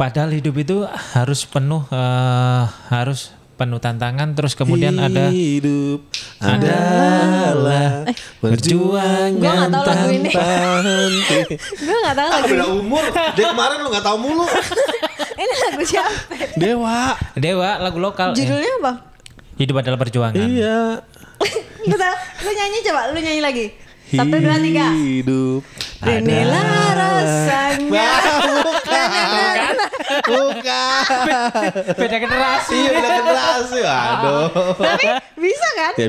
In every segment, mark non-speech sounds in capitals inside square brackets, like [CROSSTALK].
Padahal hidup itu harus penuh eh, harus penuh tantangan terus kemudian ada hidup adalah perjuangan Gua nggak tahu lagu ini. tanpa henti. [LAUGHS] Gue gak tahu Ah, lagu beda umur. Dia kemarin lu nggak tahu mulu. [LAUGHS] Ini lagu siapa? Dewa. Dewa lagu lokal. eh, Judulnya apa? hidup adalah perjuangan. Iya. [LAUGHS] Tahu? Lu nyanyi coba, lu nyanyi lagi. Satu, dua, tiga. Hidup. Inilah rasanya. Bukan. Bukan. Beda generasi. Iya, beda generasi. Aduh. Tapi bisa kan? Ya.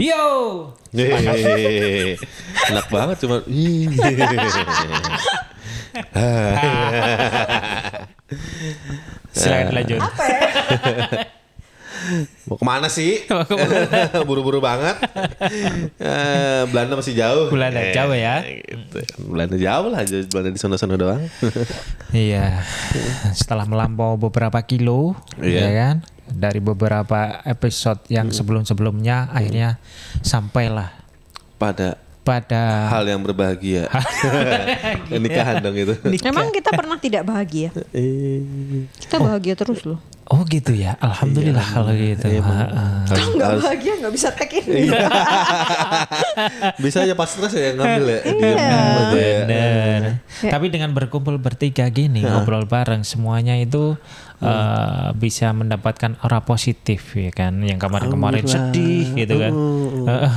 Yo. Enak banget cuma Silakan lanjut. Apa ya? [LAUGHS] Mau ke mana sih? [LAUGHS] [LAUGHS] Buru-buru banget. Eh, Belanda masih jauh. Belanda Eh, jauh ya. Gitu. Belanda jauh lah, Belanda di sana-sana doang. [LAUGHS] Iya. Setelah melampau beberapa kilo, Iya. ya kan? Dari beberapa episode yang sebelum-sebelumnya akhirnya sampailah Pada pada hal yang berbahagia. Nikahan dong itu. Emang kita pernah tidak bahagia? Eh, Kita bahagia terus loh. Oh gitu ya. Alhamdulillah kalau gitu. Iya, Kalau nggak bahagia nggak bisa tag ini. [LAUGHS] Bisa aja pas stres ya ngambil ya. Diam Iya. aja ya. Bener. Tapi dengan berkumpul bertiga gini ngobrol bareng semuanya itu eh, bisa mendapatkan aura positif ya kan. Yang kemarin-kemarin sedih gitu kan. [LAUGHS] Heeh.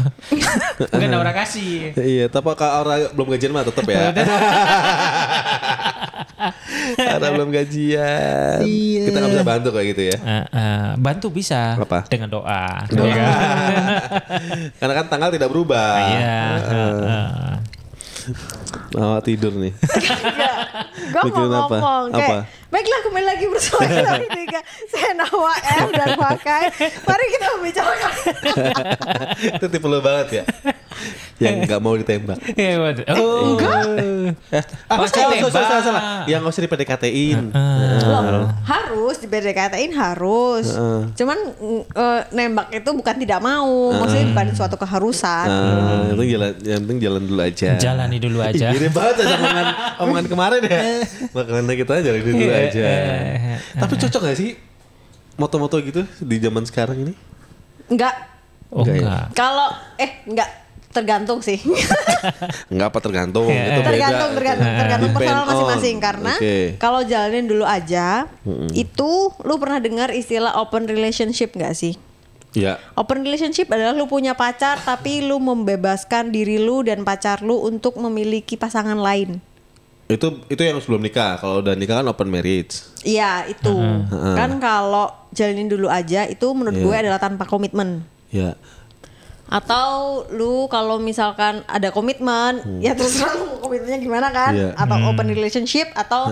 Bukan aura kasih. Iya, tapi kalau orang belum gajian mah tetap ya. [LAUGHS] Karena belum gajian. Kita nggak bisa bantu kayak gitu ya. Eh, eh, bantu bisa Apa? dengan doa. Doa. ya? [LAUGHS] Karena kan tanggal tidak berubah. Iya. heeh. Oh, tidur nih. [LAUGHS] Gue mau Mikirin apa? ngomong kayak Apa? Baiklah kembali lagi bersama kita Tiga Saya Nawa M dan Pakai Mari kita membicarakan [LAUGHS] Itu tipe lo banget ya. Yang nggak mau ditembak. Iya, waduh. Oh. Ah, salah, salah, salah, salah. Yang nggak usah di PDKT-in. Loh, Harus di PDKT-in harus Cuman mm, eh, nembak itu bukan tidak mau Maksudnya bukan suatu keharusan yang penting jalan, yang penting jalan dulu aja. Jalani dulu aja. Mirip banget aja omongan, omongan kemarin ya. [LAUGHS] Makanya kita jalan dulu Iya, aja. eh, Tapi cocok gak sih moto-moto gitu di zaman sekarang ini? Enggak Oh Enggak ya? enggak. Kalau Eh enggak Tergantung sih [LAUGHS] Enggak apa tergantung. Iya, itu beda. tergantung tergantung tergantung Depend personal on. masing-masing karena Oke. kalau jalanin dulu aja itu lu pernah dengar istilah open relationship nggak sih Ya. open relationship adalah lu punya pacar tapi lu membebaskan diri lu dan pacar lu untuk memiliki pasangan lain Itu itu yang sebelum nikah. Kalau udah nikah kan open marriage. Iya itu kan kalau jalanin dulu aja itu menurut Iya. gue adalah tanpa komitmen Ya. atau lu kalau misalkan ada komitmen ya terserah lu mau komitmennya gimana kan Iya. atau open relationship atau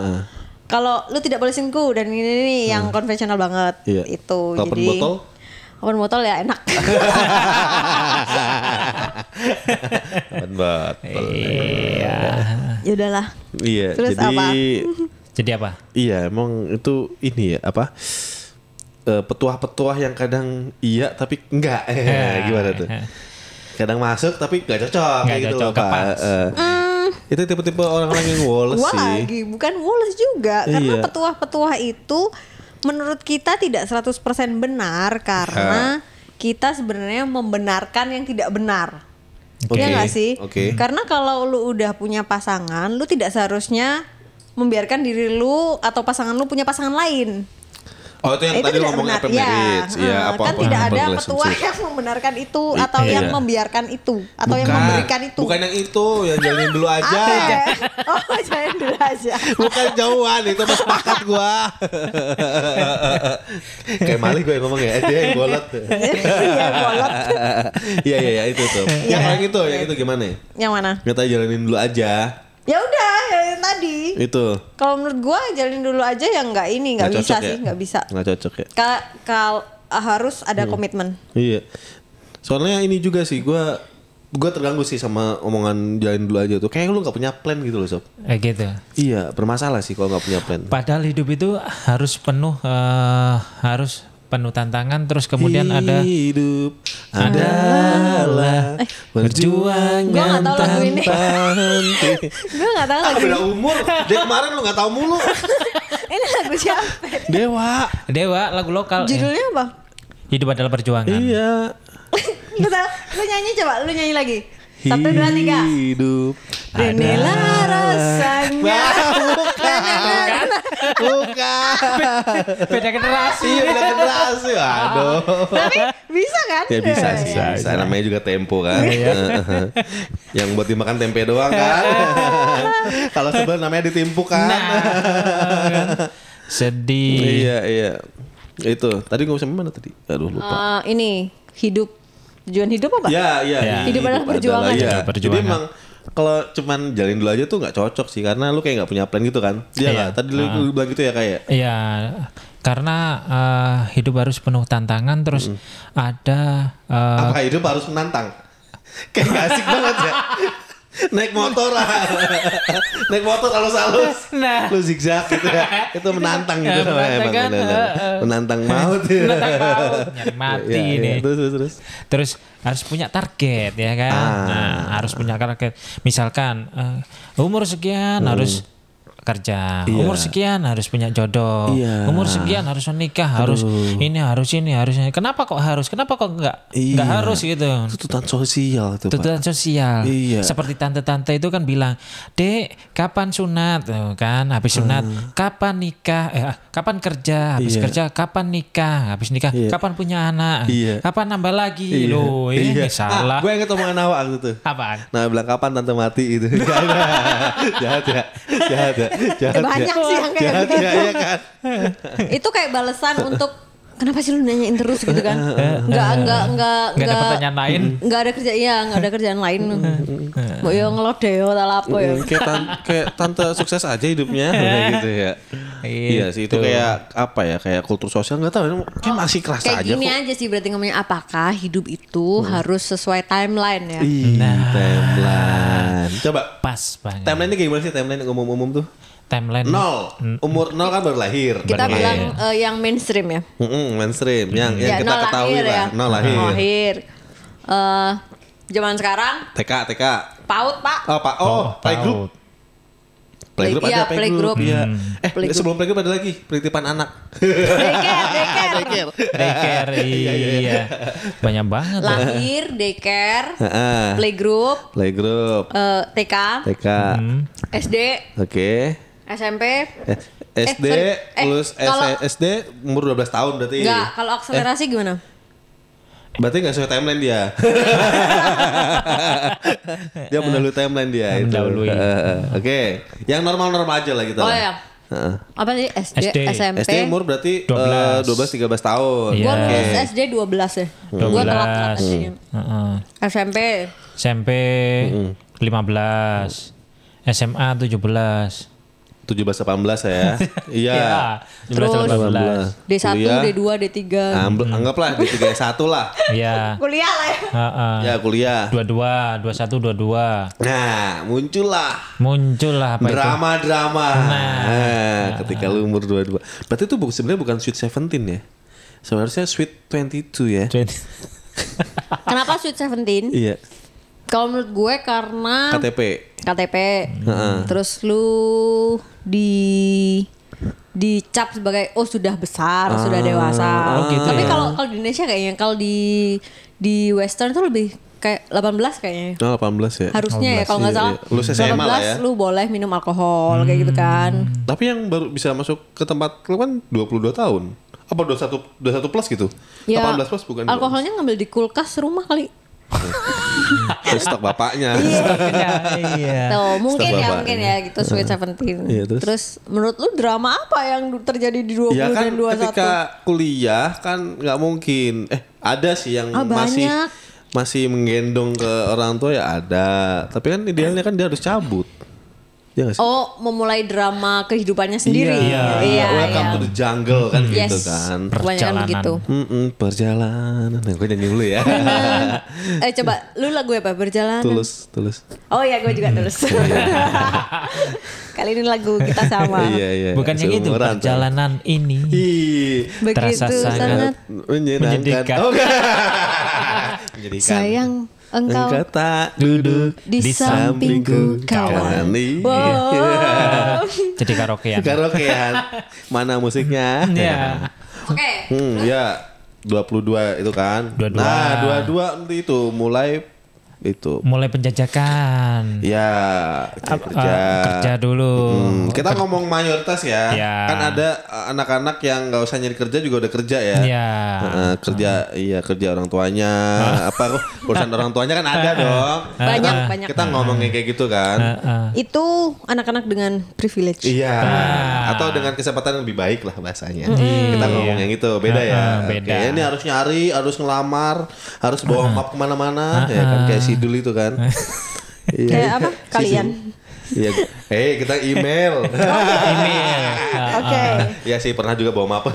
kalau lu tidak boleh selingkuh dan ini, ini yang konvensional banget Iya. itu open jadi botol? Open botol ya enak [LAUGHS] Open botol. Iya. ya udahlah Iya. Terus jadi apa? [LAUGHS] Jadi apa? iya emang itu ini ya apa? eh, petuah-petuah yang kadang iya tapi enggak. Eh, [LAUGHS] gimana tuh? Kadang masuk tapi nggak cocok kayak gitu cocok, loh, Pak. Eh, Itu tipe-tipe orang-orang yang woles Wah sih. lagi bukan Wallace juga karena Iya. petuah-petuah itu menurut kita tidak 100% benar karena kita sebenarnya membenarkan yang tidak benar. Oke, Iya nggak sih? oke. Karena kalau lu udah punya pasangan, lu tidak seharusnya membiarkan diri lu atau pasangan lu punya pasangan lain. Oh itu yang tadi lu ngomong open marriage. Iya, eh, apa kan apa tidak open ada petuah yang membenarkan itu atau yang iya. membiarkan itu atau yang Bukan. memberikan itu. Bukan yang itu, yang jalanin dulu [LAUGHS] aja. Ya? Oh, [LAUGHS] jangan dulu aja. Bukan jauhan itu mas sepakat gua. [LAUGHS] Kayak malih gue yang ngomong ya, dia yang bolot. Iya, bolot. Iya iya iya itu tuh. Iya. Yang yang itu, yang itu gimana? ya? Yang mana? Kita jalanin dulu aja. Ya udah, yang tadi. Itu. Kalau menurut gua jalanin dulu aja yang nggak ini, nggak bisa cocok sih, ya? nggak bisa. Nggak cocok ya. Kal kal harus ada komitmen. Iya. Soalnya ini juga sih gua gua terganggu sih sama omongan jalanin dulu aja tuh. Kayak lu nggak punya plan gitu loh sob. Eh gitu. Iya bermasalah sih kalau nggak punya plan. Padahal hidup itu harus penuh eh, harus penuh tantangan terus kemudian ada hidup adalah perjuangan Gua nggak tahu lagu ini. tanpa henti. [LAUGHS] Gue gak tahu Ah, lagu beda umur. Dia kemarin lu gak tahu mulu. [LAUGHS] Ini lagu siapa? Dewa. Dewa lagu lokal. eh, Judulnya apa? Hidup adalah perjuangan. Iya. [LAUGHS] Bentar, lu nyanyi coba, lu nyanyi lagi. Satu, dua, tiga. Hidup. Inilah rasanya. Bukan. Bukan. Beda generasi. Iya beda generasi. Aduh. Tapi bisa kan? Ya bisa sih. Bisa, Namanya juga tempo kan. Yang buat dimakan tempe doang kan. [LAUGHS] Kalau sebelah namanya ditimpu kan. Nah, sedih. Iya iya. Itu. Tadi ngomong sampai mana tadi? Aduh lupa. Eh, ini hidup tujuan hidup apa? Ya, iya. Ya. Hidup adalah perjuangan. iya. Perjuangan. Jadi emang kalau cuman jalin dulu aja tuh nggak cocok sih karena lu kayak nggak punya plan gitu kan. Iya Iya. nggak? Tadi lu lu bilang gitu ya kayak. Iya, karena eh, hidup harus penuh tantangan terus ada eh, Apa hidup harus menantang? [LAUGHS] Kayak gak asik banget ya. Naik motor lah. [LAUGHS] Naik motor halus-halus. Nah. Lu zigzag gitu ya. Itu menantang gitu Ya, [LAUGHS] menantang emang kan, eh. Menantang maut ya. [LAUGHS] menantang maut, nyari mati Iya, iya. nih. Terus terus terus. Terus harus punya target ya kan. Ah. Nah, harus punya target. Misalkan eh, umur sekian harus kerja. Iya. Umur sekian harus punya jodoh. Iya. Umur sekian harus menikah, harus ini, harus ini, harus ini. Kenapa kok harus? Kenapa kok enggak? Enggak Iya. harus gitu. Tuntutan sosial Pak. Tuntutan sosial. Iya. Seperti tante-tante itu kan bilang, "Dek, kapan sunat?" Tuh kan, habis sunat, kapan nikah? Eh, ah, kapan kerja? Habis Iya. kerja, kapan nikah? Habis nikah, Iya. kapan punya anak? Iya. Kapan nambah lagi? Loh, ini Iya. salah. Ah, gue inget omongan awak waktu itu. Apaan? Nah bilang kapan tante mati [LAUGHS] itu Jahat ya Jahat ya Jahat ya Jahat Banyak ya sih yang kayak Jahat gitu. ya Iya kan Itu kayak balesan untuk kenapa sih lu nanyain terus gitu kan? [LAUGHS] Enggak, enggak, enggak, Enggak ada pertanyaan lain. Enggak ada kerja, iya, enggak ada kerjaan lain. Mau yo ngelodeo tak lapo ya. kayak, tan kayak tante sukses aja hidupnya kayak gitu ya Iya sih itu kayak apa ya Kayak kultur sosial nggak tahu Kayak masih kerasa Kayak aja gini kok aja sih berarti ngomongnya apakah hidup itu harus sesuai timeline ya? Nah. timeline Coba Pas banget. Timeline ini kayak gimana sih Timeline umum-umum tuh Timeline. Nol Umur nol kan baru lahir Kita Benar. bilang eh, yang mainstream ya. Mm-mm, mainstream yang, yang ya, kita nol ketahui lahir lah ya. Nol lahir Nol lahir. Eh, zaman sekarang TK TK PAUD, Pak. Oh pak Oh, playgroup tahu. Playgroup Play- ada iya, playgroup. Iya. Eh Playgroup. sebelum playgroup ada lagi penitipan anak. Daycare, daycare. Daycare, [LAUGHS] iya. Banyak banget. ya. Lahir, daycare, Heeh. playgroup, playgroup. eh, TK, TK. Hmm. SD, Oke. SMP. Eh, SD sorry. Eh, lulus kalau- SD umur 12 tahun berarti. Enggak, kalau akselerasi gimana? Berarti nggak sesuai timeline dia. [LAUGHS] dia mendahului timeline dia itu. Mendahului. Heeh. Oke. Yang normal-normal aja lah kita. Oh lah. ya. Heeh. Apa sih SD, SD. SMP? SD umur berarti 12. 12 13 tahun. Iya. Gua Oke. lulus SD 12 ya. Gua 12. telat telat SD-nya. Heeh. SMP SMP 15. SMA 17. 17 18 ya. [LAUGHS] Iya. Iya. Terus 17 18. D1, Kuliah. D2, D3. Ambil anggaplah di 31 lah. [LAUGHS] Iya. Kuliah lah ya. Heeh. Ya kuliah. 22, 21, 22. Nah, muncullah Muncul lah apa itu? drama-drama. Nah. Nah, ketika lu umur 22. Berarti itu sebenarnya bukan Sweet 17 ya. Sebenarnya Sweet 22 ya. [LAUGHS] Kenapa Sweet 17? Iya, Kalau menurut gue karena KTP. KTP. Terus lu di dicap sebagai oh sudah besar, sudah dewasa. oh gitu Tapi ya. kalau kalau di Indonesia kayaknya kalau di di western tuh lebih kayak 18 kayaknya. Oh, 18 ya. Harusnya ya kalau nggak Iya, salah. iya. Lulus SMA lah ya. 18 lu boleh minum alkohol kayak gitu kan. Tapi yang baru bisa masuk ke tempat lu kan 22 tahun. Apa 21 21 plus gitu? Ya, 18 plus bukan? Alkoholnya ngambil di kulkas rumah kali. [LAUGHS] Dari stok bapaknya. [LAUGHS] Iya. Tuh, mungkin Stok ya, mungkin ya gitu Sweet 17. Iya, terus? menurut lu drama apa yang terjadi di 20 Ya kan dan 21? ketika kuliah kan nggak mungkin. Eh ada sih yang Ah, masih banyak. masih menggendong ke orang tua ya ada. Tapi kan idealnya kan dia harus cabut. Ya nggak sih? Oh, memulai drama kehidupannya sendiri. Iya, iya. Welcome iya. to the jungle kan gitu Yes. kan. Kebanyakan Perjalanan. begitu. Mm-mm, perjalanan. Nah, gue nyanyi dulu ya. [LAUGHS] eh coba lu lagu apa? Berjalan. tulus, tulus. Oh iya, gue juga tulus. [LAUGHS] Kali ini lagu kita sama. [LAUGHS] Iya, iya. Bukan yang itu perjalanan ini. Ih, Terasa Begitu sangat sangat menyenangkan. Menyedihkan. Oh. Menjadikan. sayang engkau Engkau tak duduk di sampingku kawan. Nih. Wow. [LAUGHS] Jadi karaokean. Karaokean. Mana musiknya? Iya. Oke. Hmm, ya 22 itu kan. 22. Nah, 22 nanti itu mulai itu. Mulai penjajakan. Ya, kerja. eh, kerja dulu. Hmm, kita ngomong mayoritas ya. Ya. Kan ada uh, anak-anak yang nggak usah nyari kerja juga udah kerja ya. Iya. Heeh, kerja iya kerja orang tuanya apa urusan orang tuanya kan ada dong. Banyak, banyak. Kita ngomongin kayak gitu kan. Heeh. Itu anak-anak dengan privilege. Iya. Atau dengan kesempatan yang lebih baik lah bahasanya. Kita ngomong yang itu beda ya. Beda. Oke, ini harus nyari, harus ngelamar, harus bawa map ke mana-mana, ya kan kayak sidul itu kan. Iya. Kayak apa? Kalian. Iya. Eh kita email. [LAUGHS] Email. [LAUGHS] Oke. ya sih pernah juga bawa map.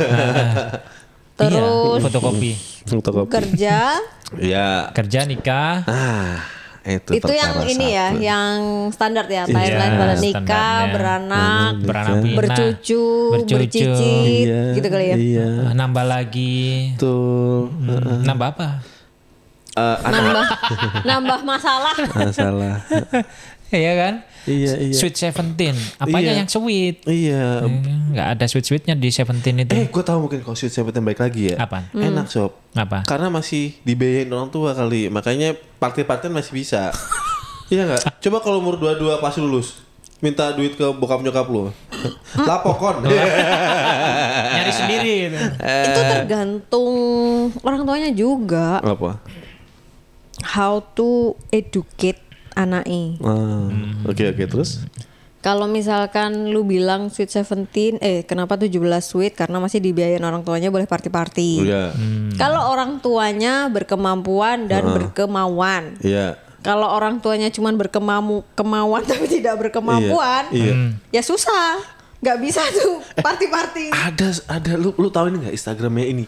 Terus Iya, fotokopi. Fotokopi. kerja Iya. Kerja nikah. Ah, itu, itu yang ini ya, satu. yang standar ya, timeline Iya, pada nikah, beranak, Beranak pinak. bercucu, bercucu. bercicit, Iya, gitu kali ya. Iya. Eh, Nambah lagi. Betul. Hmm, Nambah apa? Eh, anak Nambah, nambah masalah. masalah. [LAUGHS] Iya kan? iya, iya. Sweet Seventeen. Apanya Iya. yang sweet? Iya. Eh, Nggak ada sweet sweetnya di Seventeen itu. Eh, gue tahu mungkin kalau Sweet Seventeen baik lagi ya. Apaan? Enak sob. Apa? Karena masih dibiayain orang tua kali, makanya party-partyan masih bisa. [LAUGHS] iya nggak? Coba kalau umur dua-dua pas lulus, minta duit ke bokap nyokap lu. Lapokon. [LAUGHS] Nyari sendiri. Itu. itu tergantung orang tuanya juga Apa? How to educate anaknya. Ah, Oke oke terus. Kalau misalkan lu bilang sweet 17, eh kenapa 17 sweet? Karena masih dibiayain orang tuanya boleh party-party. Iya. Kalau orang tuanya berkemampuan dan berkemauan. Iya. Kalau orang tuanya cuman berkemamu kemauan [LAUGHS] tapi tidak berkemampuan, Iya. ya susah. Nggak bisa tuh [LAUGHS] party-party. Ada ada lu lu tahu ini nggak Instagramnya ini?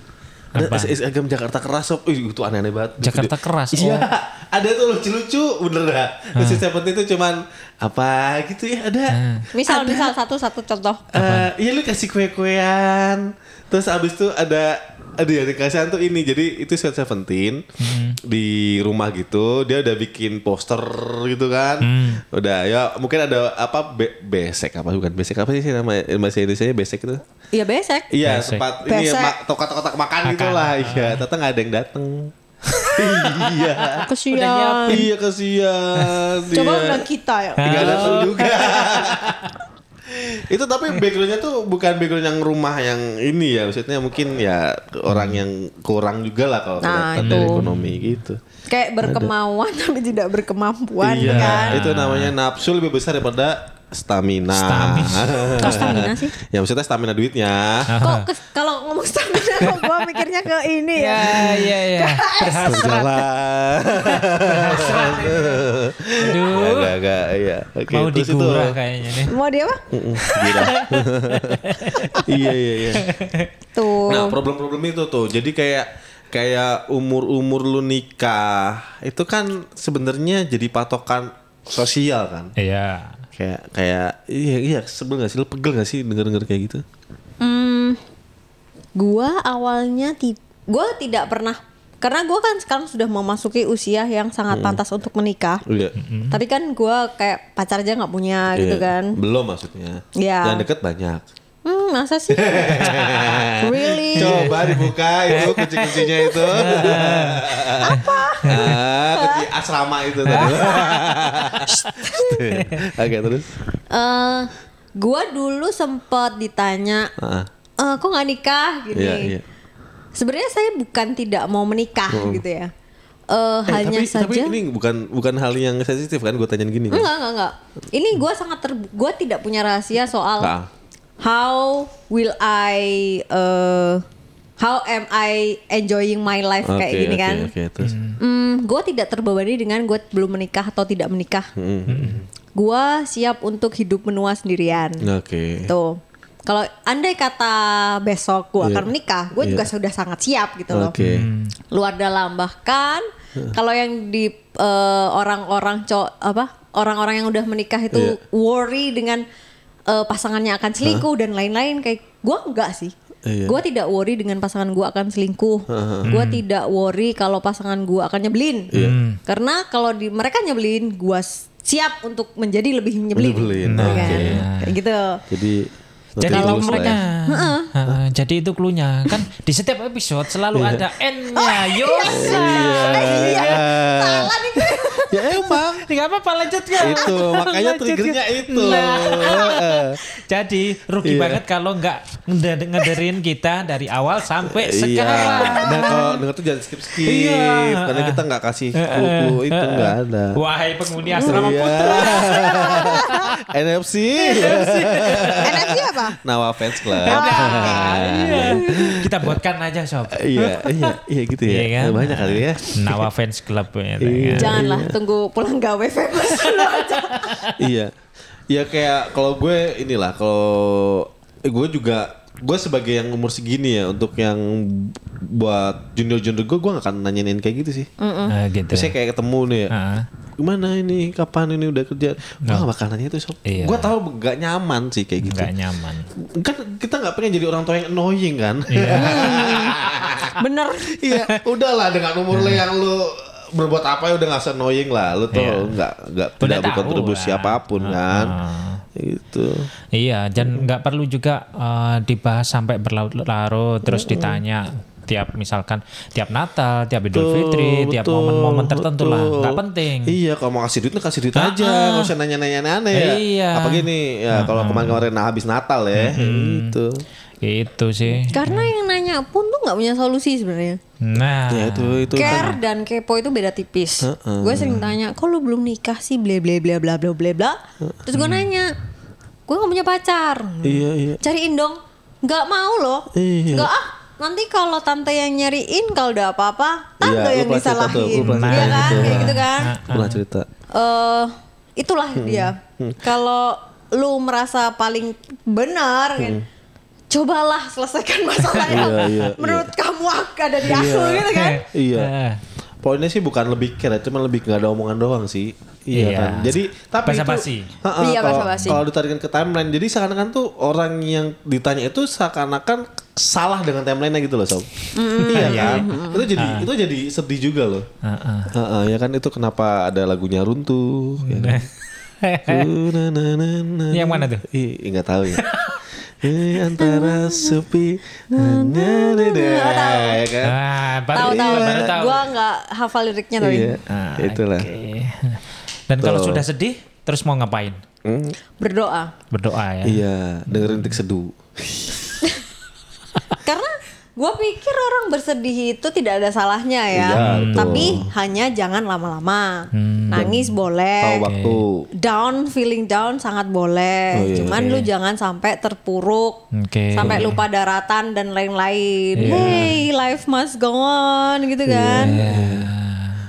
Ada Apa? Instagram Jakarta Keras sob. Ih, itu aneh-aneh banget. Jakarta Keras, Iya. oh. Ada tuh lucu-lucu bener dah. Terus Seventeen itu cuman apa gitu ya ada. Misal misal satu satu contoh. Eh, iya lu kasih kue-kuean. Terus abis itu ada ada yang dikasihan tuh ini. Jadi itu Sweet Seventeen di rumah gitu. Dia udah bikin poster gitu kan. Udah ya mungkin ada apa be besek apa? Bukan besek apa sih nama bahasa Indonesia besek itu? Iya besek. iya Besek. tempat ini ya, ma- kotak-kotak makan gitu Makan. lah iya ternyata nggak ada yang dateng. [LAUGHS] Iya. Kesian. iya kesian. Coba iya. undang kita ya. Nggak datang juga. [LAUGHS] itu tapi backgroundnya tuh bukan background yang rumah yang ini ya maksudnya mungkin ya orang yang kurang juga lah kalau Nah, dari ekonomi gitu. Kayak berkemauan tapi tidak berkemampuan iya, kan. itu namanya nafsu lebih besar daripada stamina. Stamina. [LAUGHS] Kok stamina sih? ya maksudnya stamina duitnya. Kok kalau ngomong stamina [LAUGHS] kok gua mikirnya ke ini ya. Ya, iya, iya. Berjalan. Aduh. Agak agak iya. Oke, Mau digurah kayaknya nih. Mau dia apa? [LAUGHS] Iya iya iya. Tuh. Nah problem-problem itu tuh jadi kayak kayak umur-umur lu nikah itu kan sebenarnya jadi patokan sosial kan Iya. Kayak kayak iya iya sebel gak sih lu pegel gak sih denger-denger kayak gitu Hmm, gua awalnya ti gua tidak pernah karena gua kan sekarang sudah memasuki usia yang sangat pantas untuk menikah. iya Tapi kan gua kayak pacar aja nggak punya gitu Iya. kan. belum maksudnya Iya. yang deket banyak Hmm, masa sih? [LAUGHS] really? coba dibuka itu kunci-kuncinya itu [LAUGHS] apa kunci asrama itu tadi [LAUGHS] oke terus Eh, gua dulu sempat ditanya, Ah, "Eh, kok nggak nikah gini. iya iya Sebenarnya saya bukan tidak mau menikah gitu ya. Eh, Eh, hanya tapi, saja. tapi ini bukan bukan hal yang sensitif kan gue tanyain gini kan? Enggak, enggak, enggak. Ini gua sangat ter, gua tidak punya rahasia soal Ah. How will I, uh, how am I enjoying my life kayak Oke, gini oke, kan? Oke, terus. Hmm, gue tidak terbebani dengan gue belum menikah atau tidak menikah. Mm. gua siap untuk hidup menua sendirian. Oke. Tuh. Kalau andai kata besok gua Iya. akan menikah, gue juga Iya. sudah sangat siap gitu loh. Oke. Luar dalam bahkan kalau yang di eh, orang-orang co apa orang-orang yang udah menikah itu Iya. worry dengan eh, pasangannya akan selingkuh dan lain-lain kayak gua enggak sih. Iya. Gua tidak worry dengan pasangan gua akan selingkuh. Gua tidak worry kalau pasangan gua akan nyebelin. Iya. Karena kalau di mereka nyebelin, gua siap untuk menjadi lebih nyebelin. Nyebelin, oke. kan. Kayak gitu. Jadi Jadi kalau mereka, ya. Heeh, jadi itu klunya kan di setiap episode selalu Iya. ada N-nya. Yosa. Iya. Salah nih gue. Ya emang [LAUGHS] Tidak apa-apa lanjut ya. itu [LAUGHS] makanya Lanjut, triggernya ya. itu. Nah. Heeh. [LAUGHS] Jadi rugi Iya. banget kalau nggak ngede- ngederin kita dari awal sampai Iya. sekarang. Dan kalau denger tuh jangan skip skip. Iya. Karena kita nggak kasih clue itu nggak ada. Wahai penghuni asrama Iya. putra. NFC. NFC apa? Nawa Fans Club. Iya. Kita buatkan aja sob. Iya, iya, iya gitu ya. Iya kan? Banyak kali ya. Nawa fans club ya. Iya. kan? Janganlah tunggu pulang gawe famous [LAUGHS] dulu aja. iya. Ya kayak kalau gue inilah kalau eh, gue juga gue sebagai yang umur segini ya untuk yang buat junior junior gue gue gak akan nanyain kayak gitu sih. Nah, gitu. Biasanya kayak ketemu nih ya. Ah. Gimana ini? Kapan ini udah kerja? Gue gak bakal nanya itu sob. Iya. Gue tahu gak nyaman sih kayak gitu. nggak nyaman. Kan kita gak pengen jadi orang tua yang annoying kan? [LAUGHS] Bener. Iya, udahlah dengan umur lo yang lu berbuat apa ya udah gak annoying lah. Lu tuh Iya. nggak nggak tidak berkontribusi lah. apa pun kan. Ah. Gitu. Iya, dan nggak perlu juga eh, dibahas sampai berlarut-larut terus ditanya tiap misalkan tiap Natal, tiap Idul Fitri, tiap momen-momen tertentu lah, betul. nggak penting. Iya, kalau mau kasih duit lu kasih duit aja, nggak usah nanya-nanya aneh ya. Iya. Apa gini ya, kalau kemarin-kemarin nah, habis Natal ya, gitu. Itu sih. Karena yang nanya pun tuh nggak punya solusi sebenarnya. Nah, Ya itu itu Care dan kepo itu beda tipis. Gue sering tanya, kok lu belum nikah sih bla bla bla bla bla bla bla. Terus gue nanya, gue nggak punya pacar. Iya, iya. Cariin dong. Nggak mau loh. Iya. Nggak ah. Nanti kalau tante yang nyariin kalau udah apa-apa, tante Iya, yang tuh, disalahin. lu pernah Iya kan, gitu. kayak gitu kan. Pernah cerita. eh itulah dia. Kalau lu merasa paling benar kan, cobalah selesaikan masalahnya. Iya, iya, Menurut kamu ada di aku gitu kan. [LAUGHS] Iya. Poinnya sih bukan lebih care, cuma lebih nggak ada omongan doang sih. Iya, Iya. kan. Jadi tapi itu Basa-basi. Ha-ha, Iya, kalau-. Kalau ditarikan ke timeline, jadi seakan-akan tuh orang yang ditanya itu seakan-akan salah dengan timelinenya gitu loh, sob. Iya kan. Itu jadi itu jadi sedih juga loh. Heeh. Ha-ha, ya kan itu kenapa ada lagunya runtuh. Ya kan? Uh, na, na, na, na. Yang mana tuh? Ih, nggak tahu ya. [LAUGHS] Eh, antara sepi hanya dede, ya kan? Ah, baru Tahu tahu. Gua nggak hafal liriknya tapi Iya, Ah, itulah. Dan kalau sudah sedih, terus mau ngapain? Hmm, berdoa. Berdoa ya. Iya, dengerin tik seduh. [LAUGHS] Gua pikir orang bersedih itu tidak ada salahnya ya. Iya, betul. Tapi hanya jangan lama-lama. Nangis boleh. Tahu waktu. down feeling down sangat boleh Oh, iya. cuman lu jangan sampai terpuruk Oke. sampai lupa daratan dan lain-lain Iya. hey life must go on gitu kan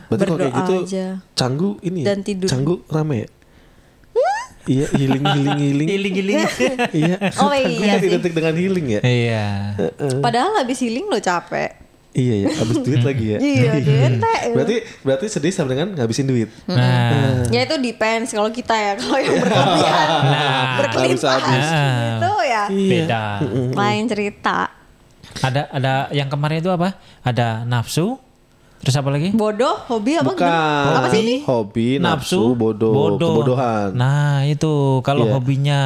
Berarti kalau kayak Berdoa gitu aja. Canggu ini ya? Dan tidur. Canggu rame ya? Iya, healing healing healing. Giling-giling. iya. [LAUGHS] Oh iya kan sih. identik dengan healing ya? Iya. padahal habis healing lo capek Iya ya, habis duit lagi ya. Iya, duit. berarti berarti sedih sama dengan ngabisin duit. Nah, ya itu depends kalau kita ya kalau yang berlebihan [LAUGHS] berkelimpahan Habis-habis. gitu ya beda. lain cerita Ada ada yang kemarin itu apa? Ada nafsu. Terus apa lagi? bodoh hobi apa Bukan. apa sih ini Hobi, nafsu, bodoh, kebodohan. Nah, itu kalau Iya. hobinya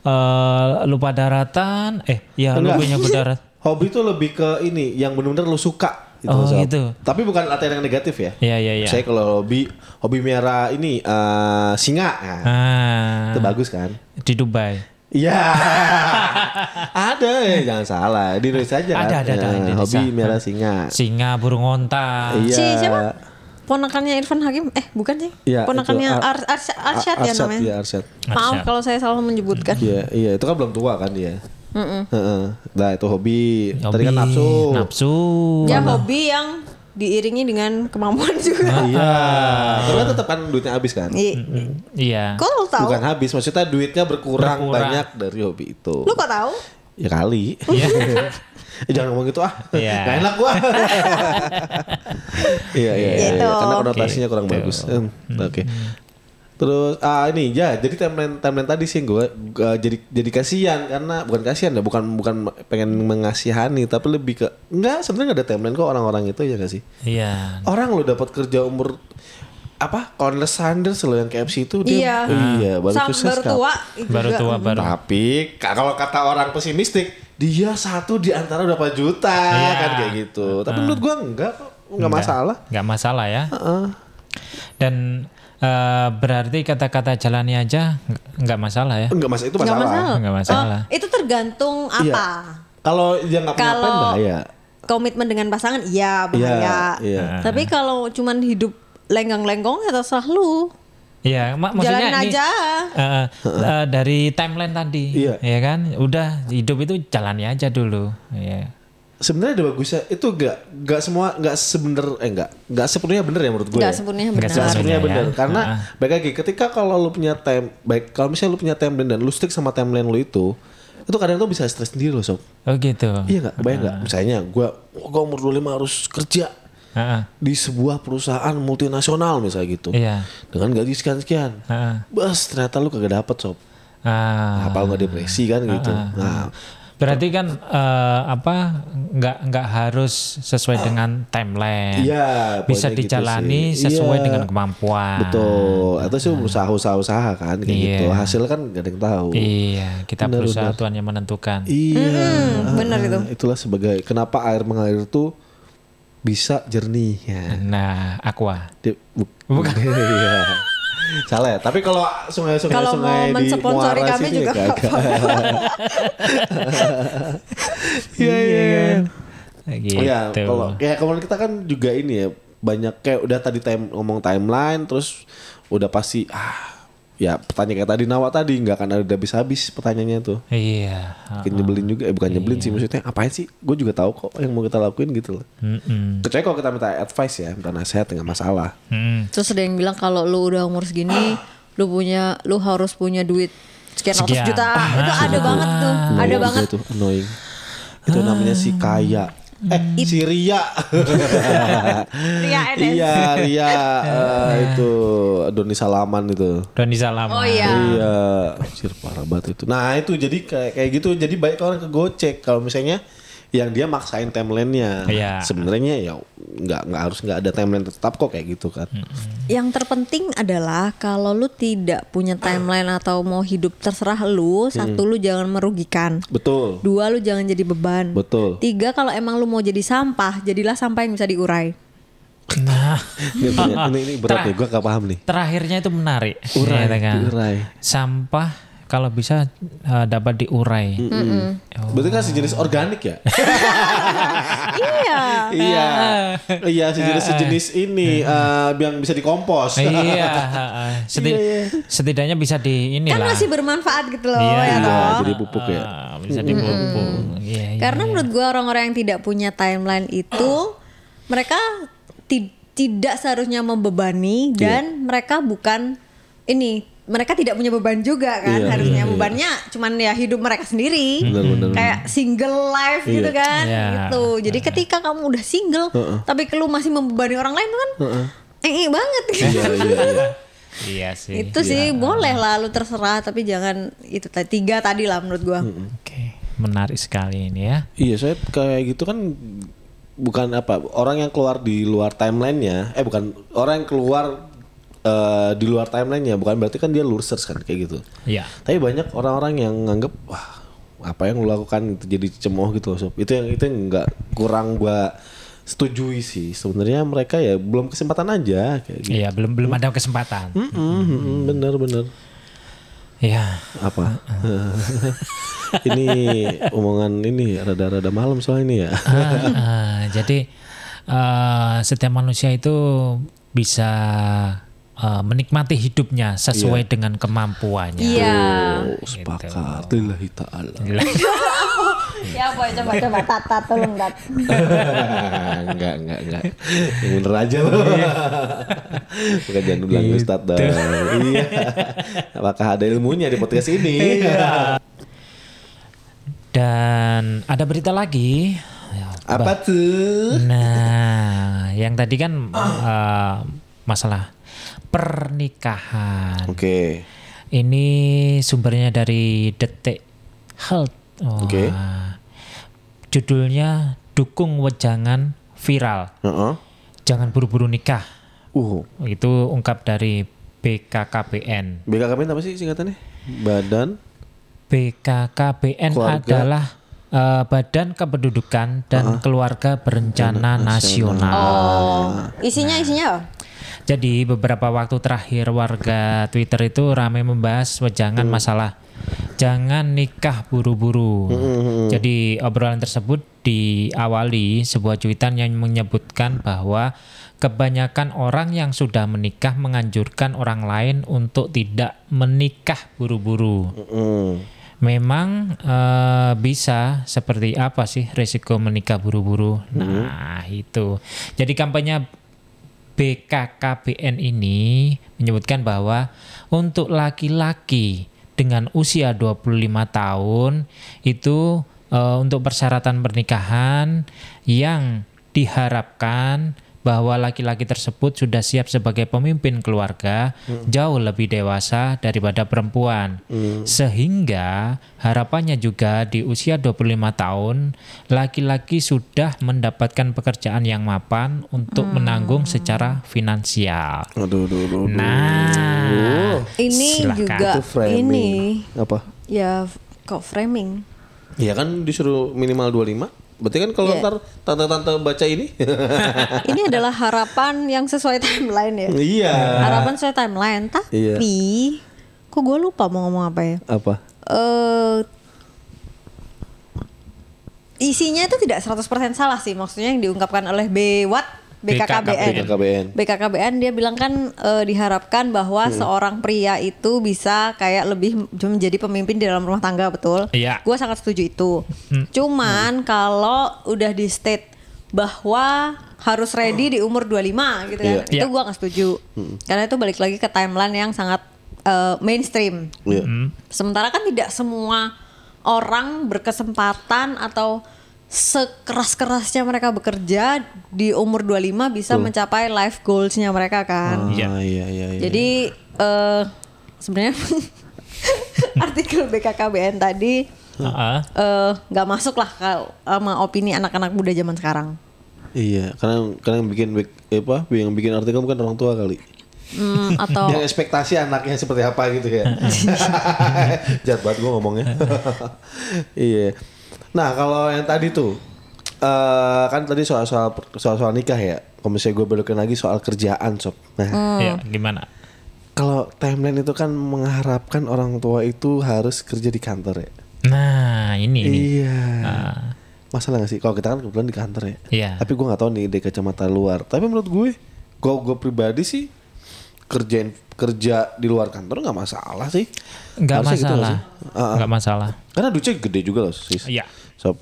eh, lupa daratan, eh ya Enggak. lupa berdarat. [LAUGHS] Hobi itu lebih ke ini yang benar-benar lu suka gitu. Oh, Sob. gitu. Tapi bukan latihan yang negatif ya. Iya, iya, iya. Saya kalau hobi hobi merah ini eh, singa. Nah, Ah, Itu bagus kan? di Dubai. Iya. [LAUGHS] ada ya, jangan salah. Di Indonesia aja. Ada, ada, ada, Ya. Hobi merah singa. Singa, burung onta. Iya. Si siapa? Ponakannya Irfan Hakim? Eh bukan sih? Iya, Ponakannya itu Ar Arsyad, Arsyad ya namanya. Iya, Arsyad. Maaf kalau saya salah menyebutkan. Iya, iya, itu kan belum tua kan dia. Heeh. Nah, itu hobi. Tadi Hobi, kan nafsu. Nafsu. Ya hobi yang diiringi dengan kemampuan juga. Iya. Karena tetap kan duitnya habis kan. I- Iya. Kok lu tahu? Bukan habis, maksudnya duitnya berkurang, Berkurang. banyak dari hobi itu. Lu kok tahu? Ya kali. [LAUGHS] Eh, Jangan ngomong gitu ah. Iya. Gak enak gua. [LAUGHS] Iya iya iya. Gitu. Karena konotasinya kurang gitu. bagus. Hmm, Oke. Terus ah ini ya jadi timeline timeline tadi sih gue jadi jadi kasihan karena bukan kasihan ya bukan bukan pengen mengasihani tapi lebih ke enggak sebenarnya nggak ada timeline kok orang-orang itu ya gak sih Iya. orang lo dapat kerja umur apa Colonel Sanders lo yang KFC itu dia Iya. iya baru sukses baru tua. itu Baru juga. tua baru. Tapi ka- kalau kata orang pesimistik, dia satu di antara berapa juta Iya. kan kayak gitu. Tapi menurut gua enggak kok, enggak masalah. Nggak masalah ya. Heeh. Dan eh, berarti kata-kata jalani aja nggak- nggak masalah ya. Enggak masalah itu Nggak masalah. masalah. Nggak masalah. Oh, itu tergantung Iya. apa. Kalau dia nggak bahaya. komitmen dengan pasangan, iya bahaya. Iya, iya. Tapi kalau cuman hidup lenggang-lenggong ya terserah lu. Iya, mak maksudnya Jalanin ini aja. eh, eh, dari timeline tadi, Iya. ya kan? Udah hidup itu jalani aja dulu. Iya. Sebenarnya ada bagusnya itu enggak enggak semua enggak sebener eh enggak enggak sepenuhnya bener ya menurut gue. Nggak ya. sepenuhnya benar. Nggak sepenuhnya ya. bener karena Heeh. baik lagi ketika kalau lu punya time baik kalau misalnya lu punya timeline dan lu stick sama timeline lu itu itu kadang tuh bisa stres sendiri loh sob. Oh gitu. Iya nggak? Bayang nggak? Misalnya gue, gue umur 25 harus kerja Heeh. di sebuah perusahaan multinasional misalnya gitu. Iya. Dengan gaji sekian-sekian. Heeh. Bas ternyata lu kagak dapet sob. Ah. Apa lu nggak depresi kan gitu. Nah, Berarti kan eh, apa nggak nggak harus sesuai dengan timeline. iya. Bisa gitu dijalani sih. sesuai Iya, dengan kemampuan. Betul. Atau sih usaha-usaha kan kayak Iya. gitu. Hasilnya kan gak ada yang tahu. Iya, kita Benar, berusaha benar. Tuhan yang menentukan. Iya. Hmm, benar itu. Itulah sebagai kenapa air mengalir tuh bisa jernih ya. Nah, aqua. Di- bu- [LAUGHS] Iya. Salah ya. Tapi kalau sungai-sungai Kalau mau sungai di mensponsori Muara kami sini juga ya nggak kagak. Iya iya. Gitu. Oh ya, kalau kayak kemarin kita kan juga ini ya banyak kayak udah tadi time ngomong timeline terus udah pasti ah ya pertanyaan kayak tadi Nawa tadi nggak akan ada habis-habis pertanyaannya tuh. Iya. Mungkin nyebelin juga, eh bukan nyebelin sih maksudnya apain sih? Gue juga tahu kok yang mau kita lakuin gitu loh. Mm-mm. Kecuali kalau kita minta advice ya, minta nasihat nggak masalah. Mm. Terus ada yang bilang kalau lu udah umur segini, lu punya lu harus punya duit sekian ratus juta. itu ada banget tuh. Ada Annoying banget. Itu annoying. Itu namanya si kaya. Eh, si Ria. Ria NS. iya, Ria [LAUGHS] eh, itu Doni Salaman itu. Doni Salam. Oh iya. Iya, anjir parah banget itu. Nah itu jadi kayak kayak gitu. Jadi banyak orang kegocek kalau misalnya yang dia maksain timelinenya. Iya. Sebenarnya ya nggak nggak harus nggak ada timeline tetap kok kayak gitu kan. Yang terpenting adalah kalau lu tidak punya timeline atau mau hidup terserah lu, satu lu jangan merugikan. Betul, Dua lu jangan jadi beban. betul. Tiga kalau emang lu mau jadi sampah, jadilah sampah yang bisa diurai. Nah, [LAUGHS] Ini, ini, ini berat nih, gue gak paham nih. terakhirnya itu menarik. Urai, Ya, kan? diurai. Sampah kalau bisa eh, dapat diurai. Berarti kan sejenis organik ya? [LAUGHS] iya. iya, [LAUGHS] iya sejenis sejenis ini eh, yang bisa dikompos. iya, heeh. [LAUGHS] Seti- setidaknya bisa di Kan inilah. masih bermanfaat gitu loh Iya. ya Iya, jadi pupuk ya. Ah, bisa dipupuk. Iya, iya. Karena menurut gua orang-orang yang tidak punya timeline itu mereka ti- tidak seharusnya membebani Iya. dan mereka bukan ini mereka tidak punya beban juga kan Iya, harusnya iya, iya. bebannya cuman ya hidup mereka sendiri Benar, benar, kayak single life gitu Iya. kan Iya. gitu jadi ketika kamu udah single tapi lu masih membebani orang lain tuh kan eh banget Iya, iya, iya. Iya sih. itu sih boleh lah lu terserah tapi jangan itu tadi tiga tadi lah menurut gua Oke, menarik sekali ini ya. Iya, saya kayak gitu kan bukan apa orang yang keluar di luar timelinenya, eh bukan orang yang keluar eh, di luar timelinenya, bukan berarti kan dia losers kan kayak gitu. Iya. Tapi banyak orang-orang yang nganggep wah apa yang lu lakukan itu jadi cemooh gitu Sob. Itu yang itu yang nggak kurang gua setujui sih. Sebenarnya mereka ya belum kesempatan aja kayak gitu. Iya, belum belum ada kesempatan. Mm-mm, mm-mm, bener bener. Iya. Apa? [LAUGHS] [LAUGHS] ini omongan ini rada-rada malam soal ini ya. Ah, jadi eh, setiap manusia itu bisa eh, menikmati hidupnya sesuai dengan kemampuannya. Iya. Oh, sepakat. Lillahi ta'ala. Ya boy coba coba tata tolong dat. [LAUGHS] enggak, enggak, enggak. Yang bener aja loh. Bukan jangan ulang Ustaz dong. Iya. Apakah ada ilmunya di podcast ini? Dan ada berita lagi. Ya, Apa tuh? Nah, yang tadi kan eh, [CLEARS THROAT] masalah pernikahan. Oke. Ini sumbernya dari Detik Health. Oke. Judulnya dukung wejangan viral. Heeh. Jangan buru-buru nikah. Uh, Itu ungkap dari BKKBN. BKKBN apa sih singkatannya? Badan BKKBN Keluarga. adalah eh, Badan Kependudukan dan Keluarga Berencana Nasional. Oh, isinya isinya? Jadi beberapa waktu terakhir warga Twitter itu ramai membahas wejangan masalah jangan nikah buru-buru. Jadi obrolan tersebut diawali sebuah cuitan yang menyebutkan bahwa kebanyakan orang yang sudah menikah menganjurkan orang lain untuk tidak menikah buru-buru. Mm. Memang eh, bisa seperti apa sih risiko menikah buru-buru? Nah, itu. Jadi kampanye BKKBN ini menyebutkan bahwa untuk laki-laki dengan usia 25 tahun itu eh, untuk persyaratan pernikahan yang diharapkan bahwa laki-laki tersebut sudah siap sebagai pemimpin keluarga jauh lebih dewasa daripada perempuan. Sehingga harapannya juga di usia 25 tahun laki-laki sudah mendapatkan pekerjaan yang mapan untuk menanggung secara finansial. Aduh, aduh, aduh. aduh. Nah, Ini silakan. juga ini Apa? ya kok framing. Ya kan disuruh minimal 25. Berarti kan kalau Iya. ntar tante-tante baca ini. [LAUGHS] Ini adalah harapan yang sesuai timeline ya. iya. Harapan sesuai timeline, tapi Iya. kok gue lupa mau ngomong apa ya? Apa? eh isinya itu tidak 100% salah sih maksudnya yang diungkapkan oleh BWAT BKKBN. BKKBN. BKKBN dia bilang kan eh, diharapkan bahwa seorang pria itu bisa kayak lebih menjadi pemimpin di dalam rumah tangga betul. Iya. Gue sangat setuju itu. Cuman kalau udah di state bahwa harus ready di umur 25 gitu kan. Iya. Itu Iya. gua nggak setuju. Karena itu balik lagi ke timeline yang sangat eh, mainstream. Iya. Sementara kan tidak semua orang berkesempatan atau sekeras-kerasnya mereka bekerja di umur 25 bisa mencapai life goalsnya mereka kan. Iya. Ah, iya, iya, iya. Jadi eh sebenarnya [LAUGHS] artikel BKKBN tadi Heeh. eh, nggak masuk lah ke- sama opini anak-anak muda zaman sekarang. Iya, karena karena yang bikin bik- apa? Yang bikin artikel bukan orang tua kali. Hmm, [LAUGHS] atau Yang ekspektasi anaknya seperti apa gitu ya. [LAUGHS] Jahat banget gue ngomongnya. iya. Nah kalau yang tadi tuh, eh kan tadi soal-soal soal-soal nikah ya. Kalau misalnya gue belokin lagi soal kerjaan sob. Nah Iya, gimana? kalau timeline itu kan mengharapkan orang tua itu harus kerja di kantor ya. Nah, ini ini. Iya. Ah. Masalah gak sih? Kalau kita kan kebetulan di kantor ya. Iya. Tapi gue nggak tahu nih dari kacamata luar. Tapi menurut gue, gue gue pribadi sih kerjain kerja di luar kantor nggak masalah sih. Nggak gitu nggak masalah. Ah, ah. Nggak masalah. Karena duitnya gede juga loh sih. Iya. Sob.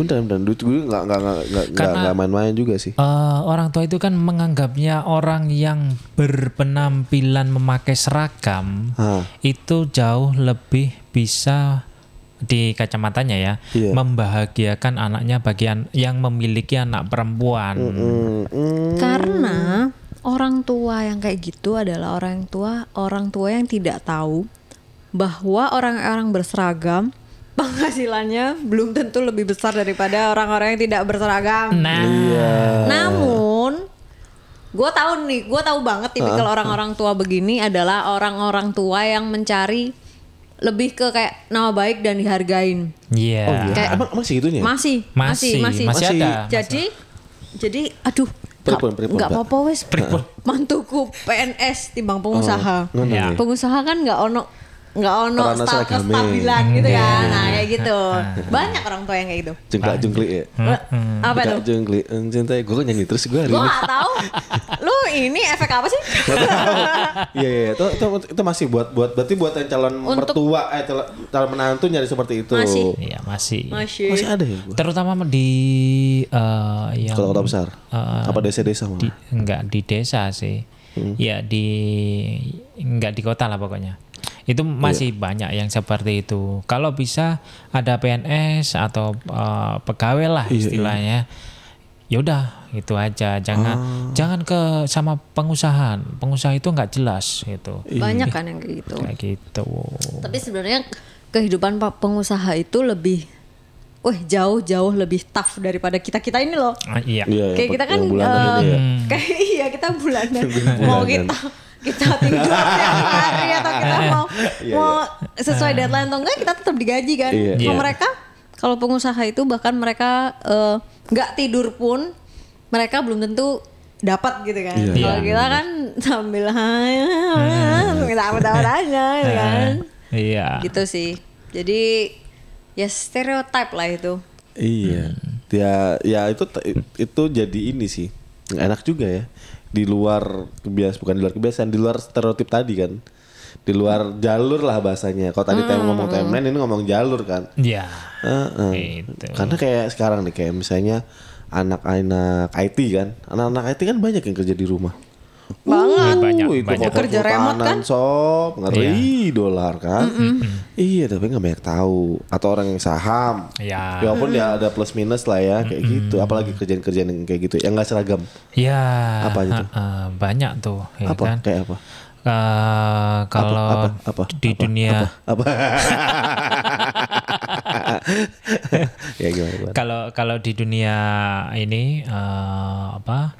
Udah, udah duit gue nggak nggak nggak nggak main-main juga sih. Eh, orang tua itu kan menganggapnya orang yang berpenampilan memakai seragam Hah. itu jauh lebih bisa di kacamatanya ya Iya. membahagiakan anaknya bagian yang memiliki anak perempuan. Hmm, hmm. Karena orang tua yang kayak gitu adalah orang tua orang tua yang tidak tahu bahwa orang-orang berseragam [LAUGHS] penghasilannya belum tentu lebih besar daripada orang-orang yang tidak berseragam. Nah, Iya. Namun gue tahu nih, gue tahu banget tipikal orang-orang tua begini adalah orang-orang tua yang mencari lebih ke kayak nama baik dan dihargain. iya. Oh iya. Kayak- Emang masih gitunya? Masih, Masih, masih, masih. masih Masih. ada. Jadi, jadi, aduh, Pripun, nggak- pripun, Mbak? apa-apa wes. Mantuku PNS timbang pengusaha. ngono Ya. nih. Pengusaha kan nggak ono nggak ono Karena status stabilan gitu Iya. kan nah kayak gitu banyak orang tua yang kayak gitu Jengklak jengklik ya. apa tuh Jengklak jengklik. Cintai. Gue nyanyi terus gue hari gue ini. tahu lu ini efek apa sih Iya iya itu, itu itu masih buat buat berarti buat yang calon Untuk- mertua eh calon, calon menantu nyari seperti itu. Masih. Iya masih. masih Masih ada ya gua? Terutama di eh, yang Kota-kota besar. Eh, Apa desa-desa mah? di, enggak di desa sih. Ya di enggak di kota lah pokoknya. Itu masih banyak yang seperti itu. Kalau bisa ada PNS atau eh, pegawai lah istilahnya. Ya udah itu aja. Jangan jangan ke sama pengusaha. Pengusaha itu nggak jelas gitu. banyak kan yang kayak gitu Kayak gitu. tapi sebenarnya kehidupan pak pengusaha itu lebih wah jauh-jauh lebih tough daripada kita kita ini loh Ah, iya. Iya, kayak kita kan itu ya. kayak [LAUGHS] iya kita bulanan mau Bulanan. kita kita tidur tiap hari atau kita [LAUGHS] mau Iya, mau sesuai deadline atau enggak kita tetap digaji kan Iya. kalau Iya. mereka kalau pengusaha itu bahkan mereka eh, nggak tidur pun mereka belum tentu dapat gitu kan Iya. kalau Iya. kita kan sambil [LAUGHS] kita dapat aja [LAUGHS] gitu kan Iya. gitu sih jadi ya stereotype lah itu Iya. Ya ya itu itu jadi ini sih. Enak juga ya. Di luar kebiasaan bukan di luar kebiasaan, di luar stereotip tadi kan. Di luar jalur lah bahasanya. Kalau tadi tem ngomong timeline ini ngomong jalur kan. Iya. Heeh. Gitu. Karena kayak sekarang nih kayak misalnya anak-anak IT kan. Anak-anak IT kan banyak yang kerja di rumah. Banget. Banyak, Uh, itu banyak. Kerja remote kan? sob. Ngeri dolar kan? Iya tapi nggak banyak tahu. Atau orang yang saham. Ya. ya walaupun dia ada plus minus lah ya kayak gitu. Apalagi kerjaan-kerjaan yang kayak gitu yang nggak seragam. Ya, Apa itu? heeh, banyak tuh, ya apa? kan. kayak apa? Eh, kalau apa? Apa? Di Apa? dunia, apa? [LAUGHS] Ya gimana, gimana? kalau kalau di dunia ini eh, apa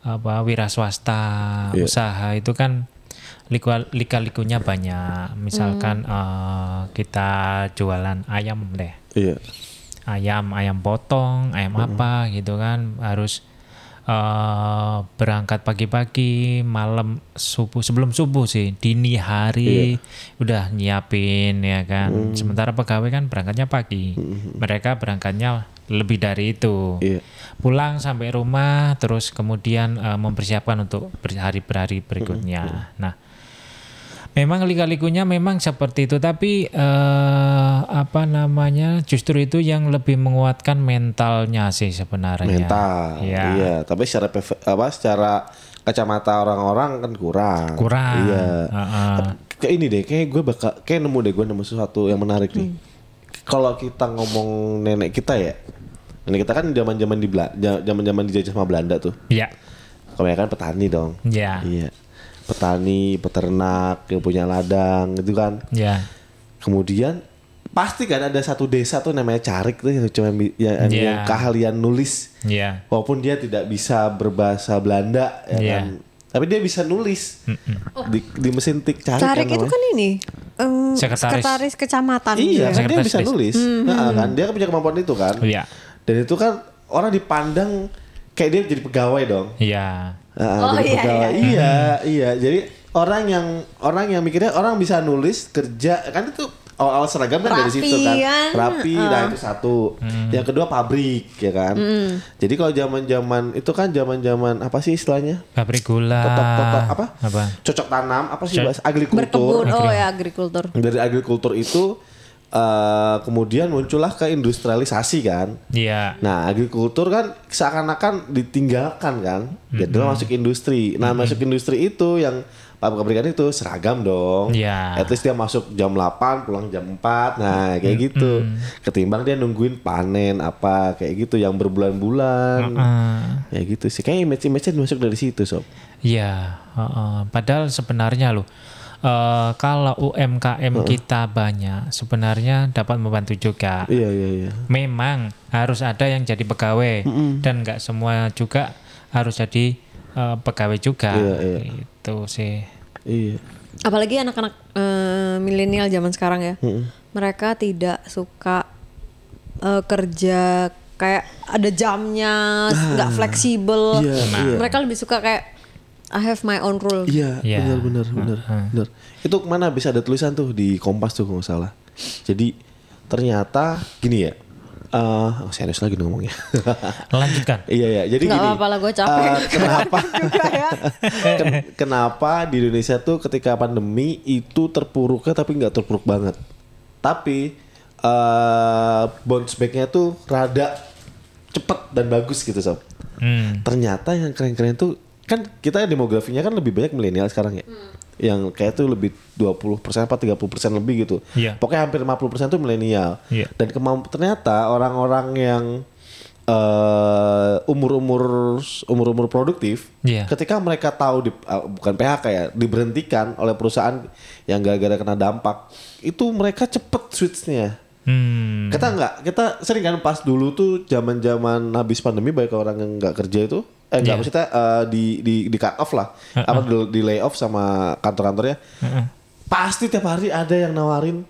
apa wira swasta Iya. usaha itu kan lika lika-likunya banyak. Misalkan eh, kita jualan ayam deh, iya. Ayam ayam potong, ayam apa gitu kan. Harus eh, berangkat pagi-pagi, malam subuh sebelum subuh sih dini hari udah nyiapin ya kan. Sementara pegawai kan berangkatnya pagi, mereka berangkatnya lebih dari itu. iya Pulang sampai rumah terus kemudian eh, mempersiapkan untuk berhari berhari berikutnya. Nah. Memang lika-likunya memang seperti itu, tapi eh, apa namanya justru itu yang lebih menguatkan mentalnya sih sebenarnya. mental Iya. iya tapi secara apa secara kacamata orang-orang kan kurang Kurang. iya Heeh. kayak ini deh kayak gue bakal kayak nemu deh gue nemu sesuatu yang menarik nih kalau kita ngomong nenek kita ya nenek kita kan zaman zaman di zaman zaman dijajah sama Belanda tuh Iya. kebanyakan petani dong Iya. iya petani peternak yang punya ladang gitu kan Iya. kemudian pasti kan ada satu desa tuh namanya Carik tuh yang cuma bi- yang, yang Iya. keahlian nulis Iya. walaupun dia tidak bisa berbahasa Belanda ya Iya. kan tapi dia bisa nulis di, di mesin tik Carik, Carik kan itu namanya. kan ini Sekretaris. sekretaris kecamatan Iya, ya. kan dia Sekretaris bisa desa. nulis. Nah, kan dia punya kemampuan itu kan. Iya. Dan itu kan orang dipandang kayak dia jadi pegawai dong. Iya. Ah, Oh, jadi iya, pegawai. iya, Iya, iya. Jadi orang yang orang yang mikirnya orang bisa nulis kerja kan itu awal-awal seragam kan dari situ kan. Rapi, nah itu satu. Yang kedua pabrik ya kan. Jadi kalau zaman-zaman itu kan zaman-zaman apa sih istilahnya? Pabrik gula. Apa? Apa? Cocok tanam apa sih Co- bahasa agrikultur? Berkebun, oh ya agrikultur. dari agrikultur itu eh, kemudian muncullah ke industrialisasi kan. Iya. Nah, agrikultur kan seakan-akan ditinggalkan kan. Jadi masuk industri. Nah, masuk industri itu yang pabrikan itu seragam dong. Iya. At least dia masuk jam 8, pulang jam 4. Nah, kayak gitu. Ketimbang dia nungguin panen apa kayak gitu yang berbulan-bulan. Heeh. Ya gitu sih. Kayak image-image masuk dari situ, Sob. Iya, heeh. padahal sebenarnya loh eh, kalau UMKM kita banyak sebenarnya dapat membantu juga. Iya, iya, iya. Memang harus ada yang jadi pegawai dan nggak semua juga harus jadi eh, pegawai juga. Iya, iya. Itu sih. Iya. Apalagi anak-anak eh, milenial zaman sekarang ya. Mereka tidak suka eh, kerja kayak ada jamnya, nggak fleksibel. Iya, iya. Mereka lebih suka kayak I have my own rule. Iya, Iya. benar benar benar benar. Itu mana bisa ada tulisan tuh di Kompas tuh kalau nggak salah. Jadi ternyata gini ya. eh oh, serius lagi ngomongnya. [LAUGHS] Lanjutkan. iya ya. Jadi Nggak gini. apa-apa lah, gue capek. eh, kenapa? [LAUGHS] Juga ya. ken- kenapa di Indonesia tuh ketika pandemi itu terpuruknya tapi nggak terpuruk banget. Tapi eh bounce back-nya tuh rada cepet dan bagus gitu sob. Hmm. Ternyata yang keren-keren tuh kan kita demografinya kan lebih banyak milenial sekarang ya. Yang kayak tuh lebih 20% apa 30% lebih gitu. Iya. Pokoknya hampir 50% tuh milenial. Iya. Dan ternyata orang-orang yang eh, umur-umur umur-umur produktif Iya. ketika mereka tahu di, ah, bukan PHK ya diberhentikan oleh perusahaan yang gara-gara kena dampak itu mereka cepet switchnya Hmm. kita nggak kita sering kan pas dulu tuh zaman zaman habis pandemi banyak orang yang nggak kerja itu eh nggak Iya. maksudnya eh, di di di cut off lah. Apa di, di lay off sama kantor-kantornya. Pasti tiap hari ada yang nawarin